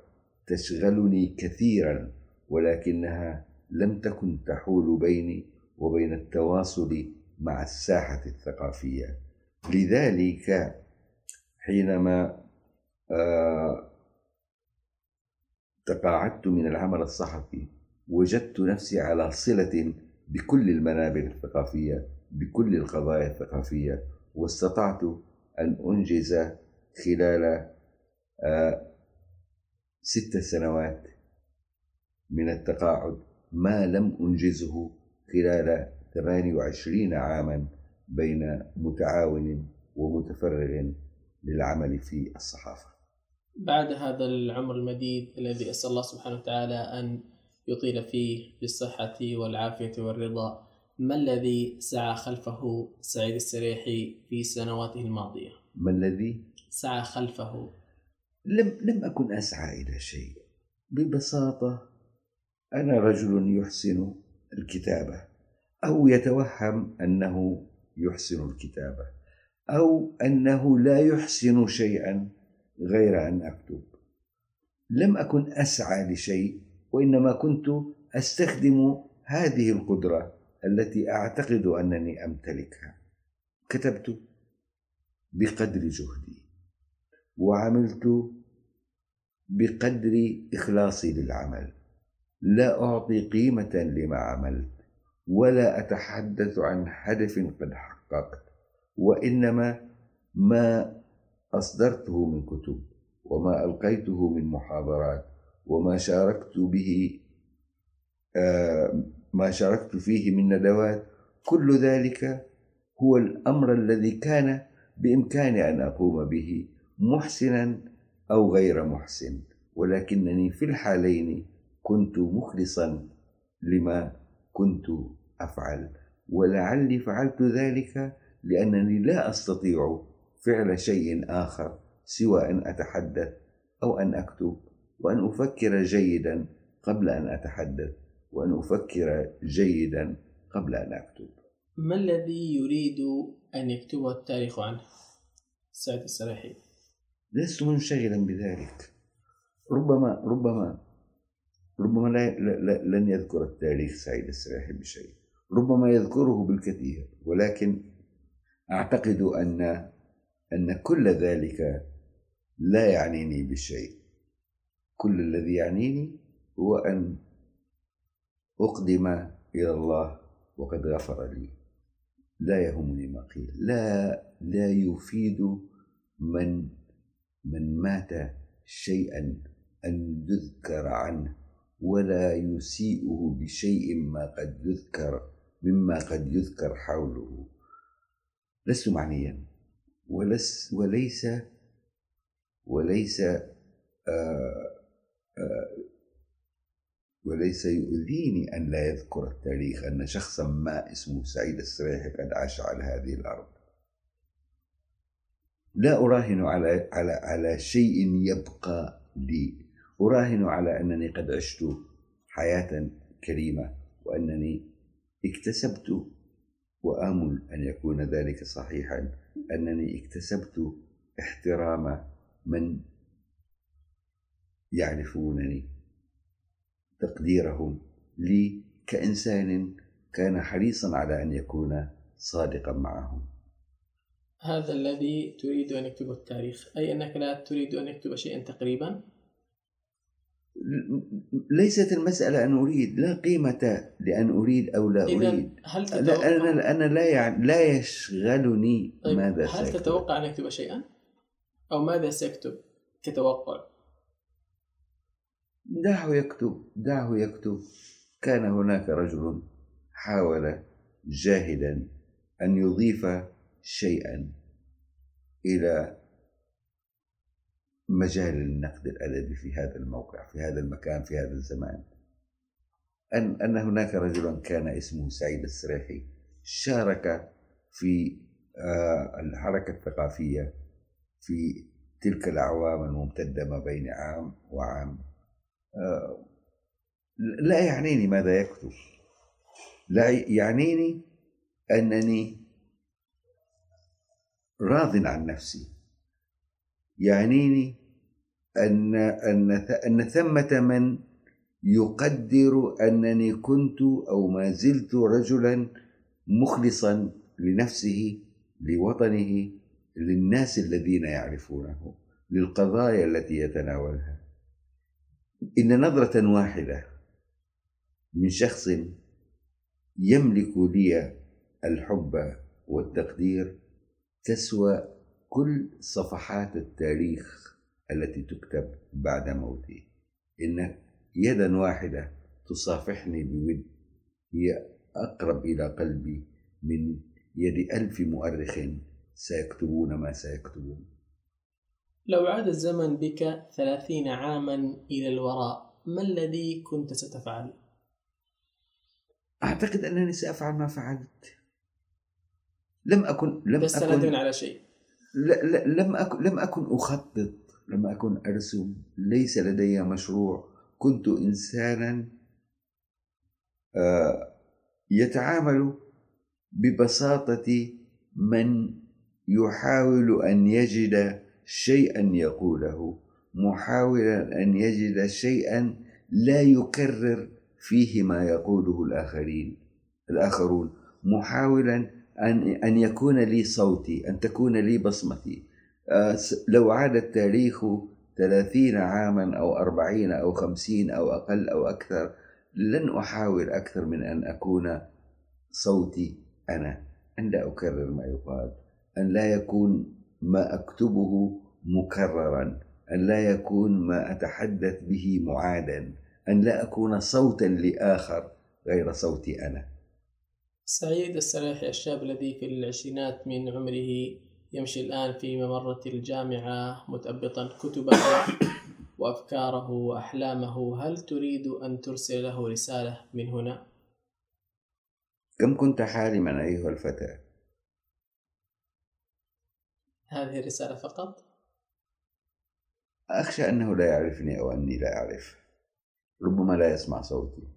تشغلني كثيرا ولكنها لم تكن تحول بيني وبين التواصل مع الساحة الثقافية. لذلك حينما آه، تقاعدت من العمل الصحفي وجدت نفسي على صلة بكل المنابر الثقافية. بكل القضايا الثقافية واستطعت أن أنجز خلال آه، ست سنوات من التقاعد ما لم أنجزه خلال 28 عاما بين متعاون ومتفرغ للعمل في الصحافة. بعد هذا العمر المديد الذي أسأل الله سبحانه وتعالى أن يطيل فيه بالصحة والعافية والرضا ما الذي سعى خلفه سعيد السريحي في سنواته الماضية؟ ما الذي؟ سعى خلفه؟ لم لم أكن أسعى إلى شيء. ببساطة أنا رجل يحسن الكتابة. أو يتوهم أنه يحسن الكتابة. أو أنه لا يحسن شيئا غير أن أكتب. لم أكن أسعى لشيء وإنما كنت أستخدم هذه القدرة التي أعتقد أنني أمتلكها. كتبت بقدر جهدي وعملت بقدر إخلاصي للعمل. لا أعطي قيمة لما عملت ولا أتحدث عن هدف قد حققت وإنما ما أصدرته من كتب وما ألقيته من محاضرات وما شاركت به آه، ما شاركت فيه من ندوات. كل ذلك هو الأمر الذي كان بإمكاني أن أقوم به محسنا أو غير محسن. ولكنني في الحالين كنت مخلصا لما كنت أفعل. ولعلي فعلت ذلك لأنني لا أستطيع فعل شيء آخر سوى أن أتحدث أو أن أكتب وأن أفكر جيدا قبل أن أتحدث. وان أفكر جيدا قبل أن أكتب. ما الذي يريد أن يكتبه التاريخ عنه؟ سعد السراحي لست منشغلا بذلك. ربما ربما ربما لا لن يذكر التاريخ سعيد السراحي بشيء. ربما يذكره بالكثير ولكن أعتقد أن أن كل ذلك لا يعنيني بشيء. كل الذي يعنيني هو أن أقدم إلى الله وقد غفر لي. لا يهمني ما قيل. لا لا يفيد من من مات شيئا أن يذكر عنه ولا يسيئه بشيء ما قد يذكر مما قد يذكر حوله. لست معنيا. ولس وليس وليس آآ آآ وليس يؤذيني أن لا يذكر التاريخ أن شخصا ما اسمه سعيد السريحي قد عاش على هذه الأرض. لا أراهن على على على شيء يبقى لي. أراهن على أنني قد عشت حياة كريمة وأنني اكتسبت وآمل أن يكون ذلك صحيحا. أنني اكتسبت احترام من يعرفونني. تقديرهم لي كإنسان كان حريصا على أن يكون صادقا معهم. هذا الذي تريد أن يكتبه التاريخ. أي أنك لا تريد أن يكتب شيئا تقريبا؟ ليست المسألة أن أريد لا قيمة لأن أريد أو لا أريد. هل تتوقع أنا أنا لا يعني لا يشغلني طيب ماذا هل سيكتب. تتوقع أن يكتب شيئا؟ أو ماذا سيكتب كتوقع؟ دعه يكتب دعه يكتب. كان هناك رجل حاول جاهدا أن يضيف شيئا إلى مجال النقد الأدبي في هذا الموقع في هذا المكان في هذا الزمان. أن أن هناك رجلا كان اسمه سعيد السريحي شارك في آه، الحركة الثقافية في تلك الأعوام الممتدة ما بين عام وعام. لا يعنيني ماذا يكتب. لا يعنيني أنني راض عن نفسي. يعنيني أن أن أن ثمة من يقدر أنني كنت أو ما زلت رجلا مخلصا لنفسه لوطنه للناس الذين يعرفونه للقضايا التي يتناولها. إن نظرة واحدة من شخص يملك لي الحب والتقدير تسوى كل صفحات التاريخ التي تكتب بعد موتي. إن يدا واحدة تصافحني بود هي أقرب إلى قلبي من يد ألف مؤرخ سيكتبون ما سيكتبون. لو عاد الزمن بك ثلاثين عاما إلى الوراء ما الذي كنت ستفعل؟ أعتقد أنني سأفعل ما فعلت. لم أكن لم بس أكن على شيء. لا لا لم أكن لم أكن أخطط لم أكن أرسم. ليس لدي مشروع. كنت إنسانا آه، يتعامل ببساطة من يحاول أن يجد شيئا يقوله محاولا أن يجد شيئا لا يكرر فيه ما يقوله الآخرين الآخرون. محاولا أن أن يكون لي صوتي أن تكون لي بصمتي. آه، لو عاد التاريخ ثلاثين عاما أو أربعين أو خمسين أو أقل أو أكثر لن أحاول أكثر من أن أكون صوتي أنا أن لا أكرر ما يقال أن لا يكون ما أكتبه مكررا أن لا يكون ما أتحدث به معادا أن لا أكون صوتا لآخر غير صوتي أنا سعيد السلاحي الشاب الذي في العشرينات من عمره يمشي الآن في ممرة الجامعة متأبطا كتبه *coughs* وأفكاره وأحلامه هل تريد أن ترسل له رسالة من هنا؟ كم كنت حالما أيها الفتى؟ هذه الرسالة فقط؟ أخشى أنه لا يعرفني أو أني لا أعرف. ربما لا يسمع صوتي.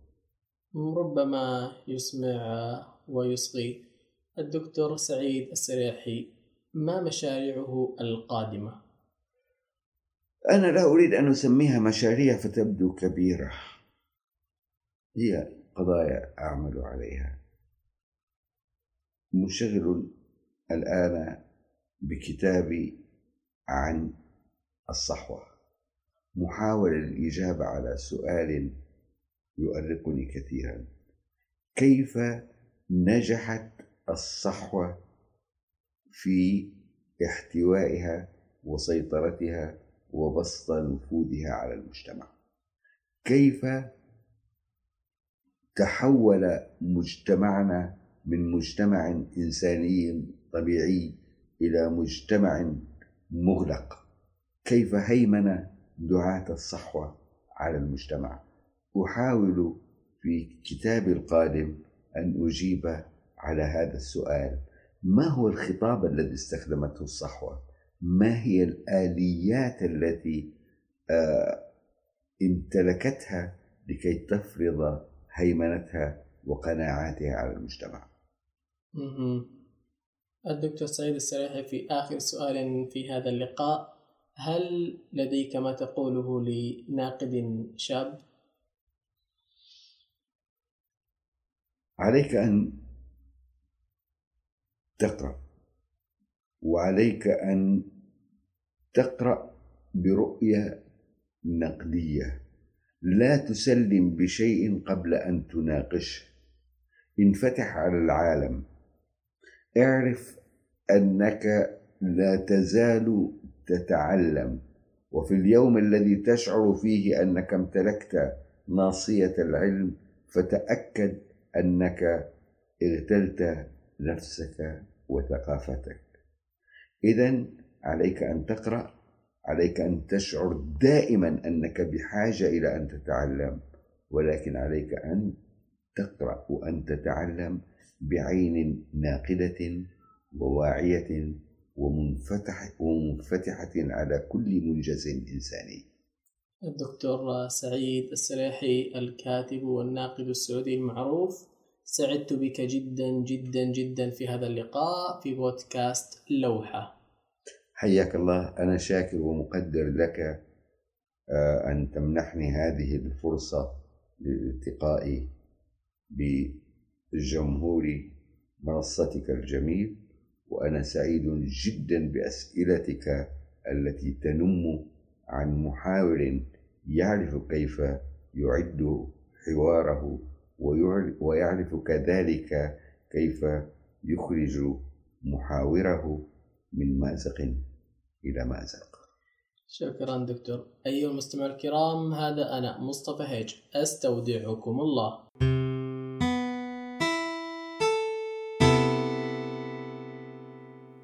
ربما يسمع ويصغي. الدكتور سعيد السريحي ما مشاريعه القادمة؟ أنا لا أريد أن أسميها مشاريع فتبدو كبيرة. هي قضايا أعمل عليها. مشغل الآن بكتابي عن الصحوة. محاولة الإجابة على سؤال يؤرقني كثيرا. كيف نجحت الصحوة في احتوائها وسيطرتها وبسط نفوذها على المجتمع؟ كيف تحول مجتمعنا من مجتمع إنساني طبيعي إلى مجتمع مغلق. كيف هيمن دعاة الصحوة على المجتمع؟ أحاول في كتابي القادم أن أجيب على هذا السؤال. ما هو الخطاب الذي استخدمته الصحوة؟ ما هي الآليات التي آه، امتلكتها لكي تفرض هيمنتها وقناعاتها على المجتمع؟ الدكتور سعيد السريحي في آخر سؤال في هذا اللقاء. هل لديك ما تقوله لناقد شاب؟ عليك أن تقرأ وعليك أن تقرأ برؤية نقدية. لا تسلم بشيء قبل أن تناقشه. انفتح على العالم. اعرف أنك لا تزال تتعلم وفي اليوم الذي تشعر فيه أنك امتلكت ناصية العلم فتأكد أنك اغتلت نفسك وثقافتك. إذا عليك أن تقرأ عليك أن تشعر دائما أنك بحاجة إلى أن تتعلم ولكن عليك أن تقرأ وأن تتعلم بعين ناقدة وواعية ومنفتح ومنفتحة على كل منجز إنساني. الدكتور سعيد السلاحي الكاتب والناقد السعودي المعروف سعدت بك جدا جدا جدا في هذا اللقاء في بودكاست لوحة. حياك الله. أنا شاكر ومقدر لك آه، أن تمنحني هذه الفرصة للالتقاء بجمهور منصتك الجميل وأنا سعيد جدا بأسئلتك التي تنم عن محاور يعرف كيف يعد حواره ويعرف كذلك كيف يخرج محاوره من مازق إلى مازق. شكرا دكتور. أيها المستمعون الكرام هذا أنا مصطفى هيج أستودعكم الله.